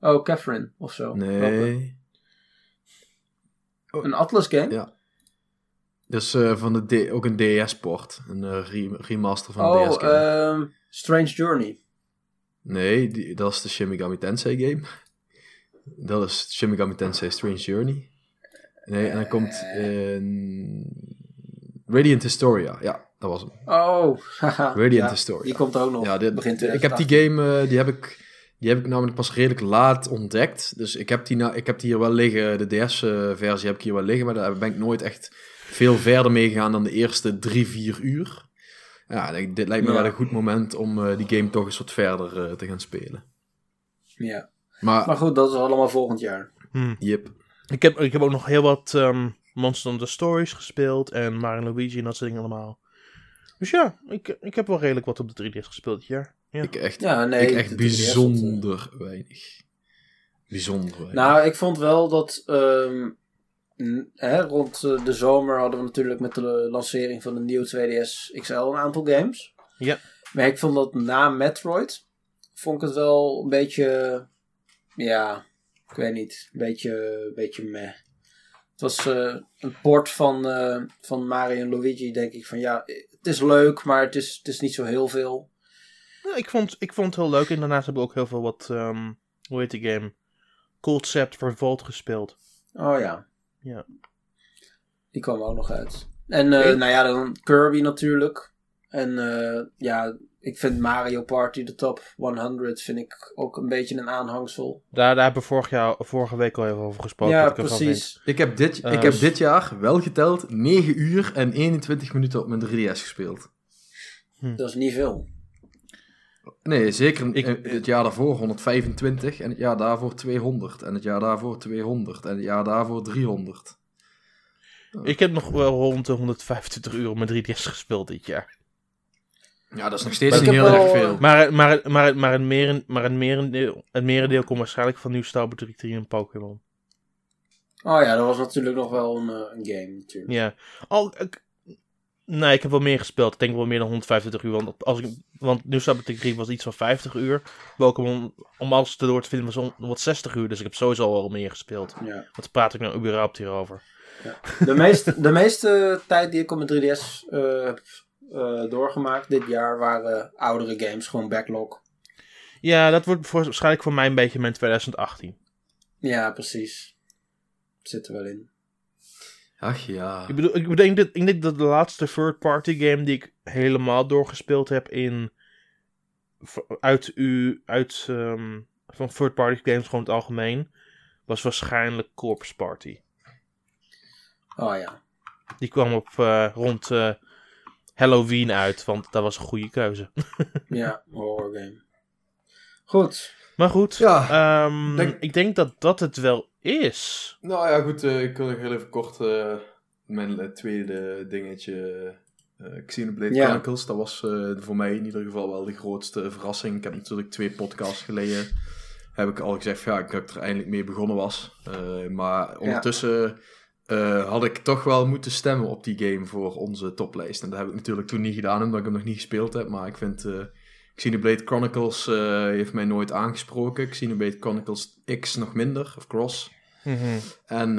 Oh, Catherine of zo. Nee. Oh. Een Atlas game? Ja. Dus uh, van de D ook een DS-port. Een uh, remaster van oh, een DS-game. Um, Strange Journey. Nee, die, dat is de Shin Megami Tensei game. Dat is Shin Megami Tensei Strange Journey. Nee, en dan komt in Radiant Historia. Ja, dat was hem. Oh, Radiant ja, Historia. Die komt ook nog. Ja, dit, begint ik heb die game, uh, die heb ik, die heb ik namelijk pas redelijk laat ontdekt. Dus ik heb die, na, ik heb die hier wel liggen, de DS-versie heb ik hier wel liggen, maar daar ben ik nooit echt veel verder mee gegaan dan de eerste drie, vier uur. Ja, dit lijkt me Ja. wel een goed moment om uh, die game toch eens wat verder uh, te gaan spelen. Ja. Maar, Maar goed, dat is allemaal volgend jaar. Hm. yep. Ik, heb, ik heb ook nog heel wat ehm, Monster Hunter Stories gespeeld en Mario Luigi en dat soort dingen allemaal. Dus ja, ik, ik heb wel redelijk wat op de 3DS gespeeld dit jaar. Ja. Ik echt, Ja, nee. ik echt de 3DS vond, bijzonder weinig. Bijzonder weinig. Nou, ik vond wel dat ehm, hè, rond eh, de zomer hadden we natuurlijk met de lancering van de nieuwe 2DS XL een aantal games. Ja. Maar ik vond dat na Metroid, vond ik het wel een beetje, ja, ik weet niet, een beetje, beetje meh. Het was eh, een port van, eh, van Mario en Luigi, denk ik van ja, het is leuk, maar het is, het is niet zo heel veel. Ja, ik, vond, ik vond het heel leuk en daarnaast heb ik ook heel veel wat, ehm, hoe heet die game? Concept Revolt gespeeld. Oh ja. Ja. Die kwam ook nog uit. En eh, nou ja, dan Kirby natuurlijk. En ja, ik vind Mario Party de top 100 vind ik ook een beetje een aanhangsel. Daar, daar hebben we vorig jaar, vorige week al even over gesproken. ja, ik precies. Ik heb, dit, Eh, ik heb dus- dit jaar wel geteld 9 uur en 21 minuten op mijn 3DS gespeeld. Dat is niet veel. Nee, zeker Ik- het jaar daarvoor 125 en het jaar daarvoor 200 en het jaar daarvoor 200 en het jaar daarvoor 300. Ik heb nog wel rond de 125 uur op mijn 3DS gespeeld dit jaar. Ja, dat is nog steeds niet heel wel, erg veel. Maar, maar, maar, maar, een meren, maar een merendeel, het merendeel komt waarschijnlijk van Nieuw Star Trek 3 en Pokémon. Oh ja, dat was natuurlijk nog wel een, eh, een game natuurlijk. Ja. Al, ik, nee, ik heb wel meer gespeeld. Ik denk wel meer dan 125 uur. Want, als ik, want Nieuw Star Trek 3 was iets van 50 uur. Pokémon, om alles te door te vinden, was on- wat 60 uur. Dus ik heb sowieso al wel meer gespeeld. Ja. Wat praat ik nou überhaupt hierover? De, meeste, de meeste tijd die ik op mijn 3DS eh, eh, doorgemaakt dit jaar waren oudere games, gewoon backlog. Ja, dat wordt voor, waarschijnlijk voor mij een beetje mijn 2018. Ja, precies. Zit er wel in. Ach ja. Ik bedoel, ik denk, dat, ik denk dat de laatste third-party game die ik helemaal doorgespeeld heb in. uit u. uit. ehm, van third-party games gewoon het algemeen. was waarschijnlijk Corpse Party. Oh ja. Die kwam op eh, rond eh, Halloween uit, want dat was een goede keuze. Ja, horror game. Goed. Maar goed, Ja, ehm, denk- ik denk dat dat het wel is. Nou ja, goed. eh, ik wil nog heel even kort eh, mijn eh, tweede dingetje. eh Xenoblade Ja. Chronicles. Dat was eh, voor mij in ieder geval wel de grootste verrassing. Ik heb natuurlijk twee podcasts geleden. Heb ik al gezegd ja, dat ik er eindelijk mee begonnen was. Eh, maar ondertussen eh, had ik toch wel moeten stemmen op die game voor onze toplijst. En dat heb ik natuurlijk toen niet gedaan, omdat ik hem nog niet gespeeld heb. Maar ik vind eh Xenoblade Chronicles eh, heeft mij nooit aangesproken. Xenoblade Chronicles X nog minder, of Cross. Mhm. En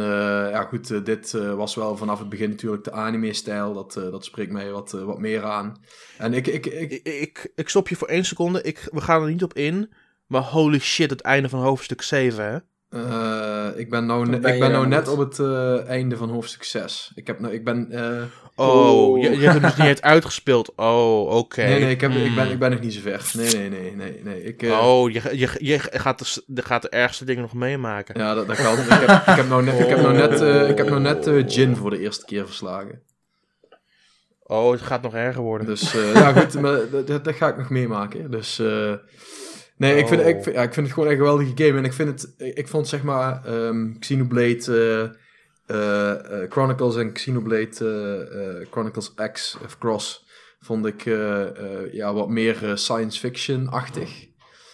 ja, goed, dit was wel vanaf het begin natuurlijk de anime-stijl. Dat, dat spreekt mij wat, wat meer aan. En ik, ik, ik, Ik, ik, ik stop je voor één seconde. Ik, we gaan er niet op in. Maar holy shit, het einde van hoofdstuk 7, hè? Uh, ik ben nou, ne ben ik ben nou net het? op het uh, einde van hoofdstuk 6. Ik, heb nou, ik ben... Uh, Oh, je, je hebt hem dus niet uitgespeeld. Oh, oké. nee, nee, ik, heb, ik, ben, Hmm. ik ben nog niet zo ver. Nee, nee, nee, nee. nee. Ik, uh, Oh, je, je, je gaat, de, gaat de ergste dingen nog meemaken. Ja, dat, dat kan. ik, heb, ik heb nou net, ik heb nou net, uh, ik heb nou net Jin voor de eerste keer verslagen. Oh, het gaat nog erger worden. Dus uh, ja, goed, maar dat, dat, dat ga ik nog meemaken. Dus nee, ik, vind, Oh. ik, vind, ja, ik vind het gewoon een geweldige game. En ik vind het, ik vond zeg maar um, Xenoblade uh, Chronicles en Xenoblade Chronicles X of Cross vond ik ja, wat meer science fiction-achtig.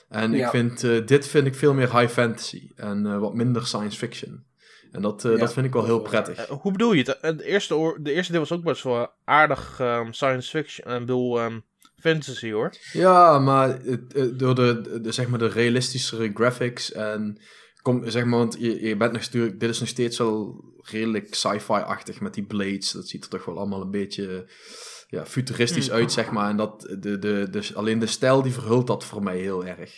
En Ja. ik vind, uh, dit vind ik veel meer high fantasy en uh, wat minder science fiction. En dat, uh, Ja, dat vind ik wel heel prettig. Eh, hoe bedoel je het? Eh, De eerste, de eerste deel was ook best wel aardig ehm, science fiction. Ik bedoel, ehm, fantasy hoor. Ja, maar eh, door de, de, zeg maar de realistischere graphics en kom, zeg maar, want je, je bent natuurlijk, dit is nog steeds wel redelijk sci-fi-achtig met die blades. Dat ziet er toch wel allemaal een beetje ja, futuristisch Hmm. uit, zeg maar. En dat, de, de, de, alleen de stijl die verhult dat voor mij heel erg.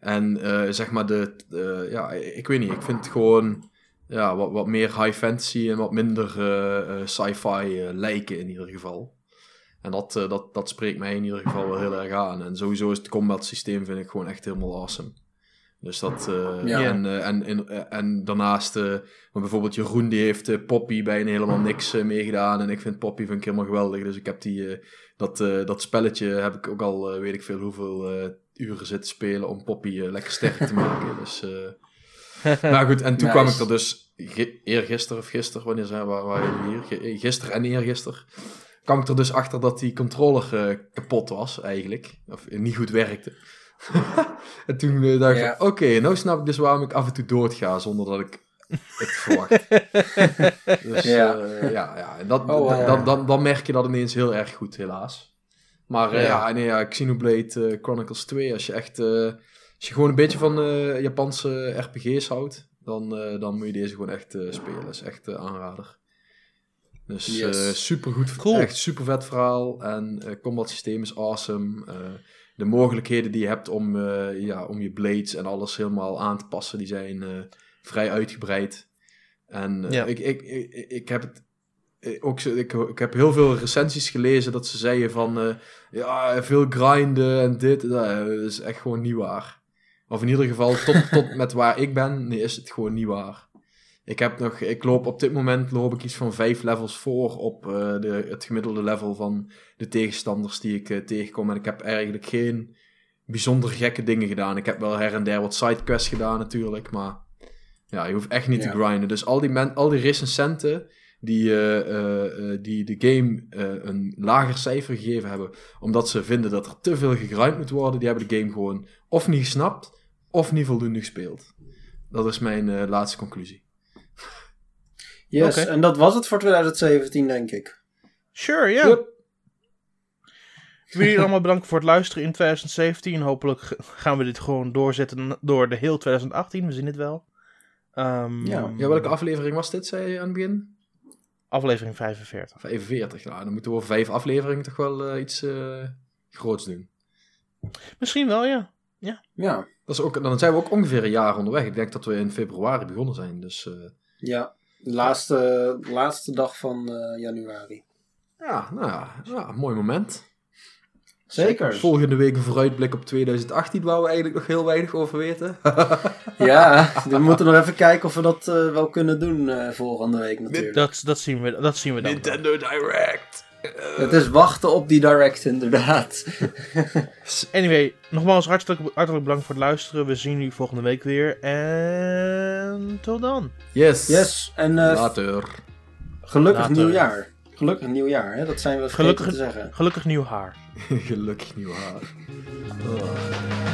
En eh, zeg maar, de, de- ja, ik weet niet, ik vind het gewoon ja, wat, wat meer high fantasy en wat minder eh, eh, sci-fi eh, lijken in ieder geval. En dat, eh, dat, dat spreekt mij in ieder geval wel heel erg aan. En sowieso is het combat systeem vind ik gewoon echt helemaal awesome. Dus dat, eh, Ja. en, eh, en, en, en daarnaast, bijvoorbeeld Jeroen die heeft Poppy bijna helemaal niks meegedaan. En ik vind Poppy vind ik helemaal geweldig. Dus ik heb die, dat, dat spelletje heb ik ook al, weet ik veel hoeveel uren zitten spelen om Poppy lekker sterk te maken. Dus, maar goed, en toen Nice. kwam ik er dus eergisteren of gisteren, wanneer zijn we, waren jullie hier? Gisteren en eergisteren kwam ik er dus achter dat die controller eh, kapot was, eigenlijk. Of eh, niet goed werkte. en toen eh, dacht Ja. ik, oké, nou snap ik dus waarom ik af en toe doodga zonder dat ik het verwacht. dus Ja. ja, ja, ja. En dat, Oh, dan, dan, dan, dan merk je dat ineens heel erg goed, helaas. Maar Ja. ja, nee, ja, Xenoblade Chronicles 2, als je echt... als je gewoon een beetje van Japanse RPG's houdt, dan, dan moet je deze gewoon echt spelen. Dat is echt aanrader. Dus Yes. super goed, Cool. echt super vet verhaal. En eh combat systeem is awesome. Eh, de mogelijkheden die je hebt om, eh, ja, om je blades en alles helemaal aan te passen, die zijn eh, vrij uitgebreid. En eh, Ja. ik, ik, ik, ik heb het eh, ook, ik, ik heb heel veel recensies gelezen dat ze zeiden van eh, ja, veel grinden en dit. Dat is echt gewoon niet waar. Of in ieder geval, tot, tot met waar ik ben, nee, is het gewoon niet waar. Ik heb nog, ik loop op dit moment loop ik iets van vijf levels voor op eh, de, het gemiddelde level van de tegenstanders die ik eh, tegenkom. En ik heb eigenlijk geen bijzonder gekke dingen gedaan. Ik heb wel her en der wat sidequests gedaan natuurlijk, maar ja, je hoeft echt niet Ja. te grinden. Dus al die, men, al die recensenten die, eh, die de game een lager cijfer gegeven hebben, omdat ze vinden dat er te veel gegrind moet worden, die hebben de game gewoon of niet gesnapt, of niet voldoende gespeeld. Dat is mijn laatste conclusie. Yes, en dat was het voor 2017, denk ik. Sure, ja. Yep. Ik wil jullie allemaal bedanken voor het luisteren in 2017. Hopelijk gaan we dit gewoon doorzetten door de heel 2018. We zien het wel. Ehm, Ja. Ja, welke aflevering was dit, zei je aan het begin? Aflevering 45. 45. Nou, dan moeten we over vijf afleveringen toch wel eh, iets eh, groots doen. Misschien wel, ja. Ja, Dat is ook, dan zijn we ook ongeveer een jaar onderweg. Ik denk dat we in februari begonnen zijn. Dus eh, ja. Laatste, laatste dag van eh, januari. ja, nou ja, ja, mooi moment. Zeker. Volgende week een vooruitblik op 2018, waar we eigenlijk nog heel weinig over weten. Ja, we moeten nog even kijken of we dat eh, wel kunnen doen eh, volgende week natuurlijk. Dat, dat, zien, we, dat zien we dan. Nintendo Direct. Het is wachten op die direct inderdaad. Anyway, nogmaals hartelijk, hartelijk bedankt voor het luisteren. We zien jullie volgende week weer. En tot dan. Yes. Yes, en eh, Later. gelukkig Later. nieuwjaar. Gelukkig nieuwjaar, hè? dat zijn we vergeten Gelukkig- te zeggen. Gelukkig nieuw haar. Gelukkig nieuw haar. Oh.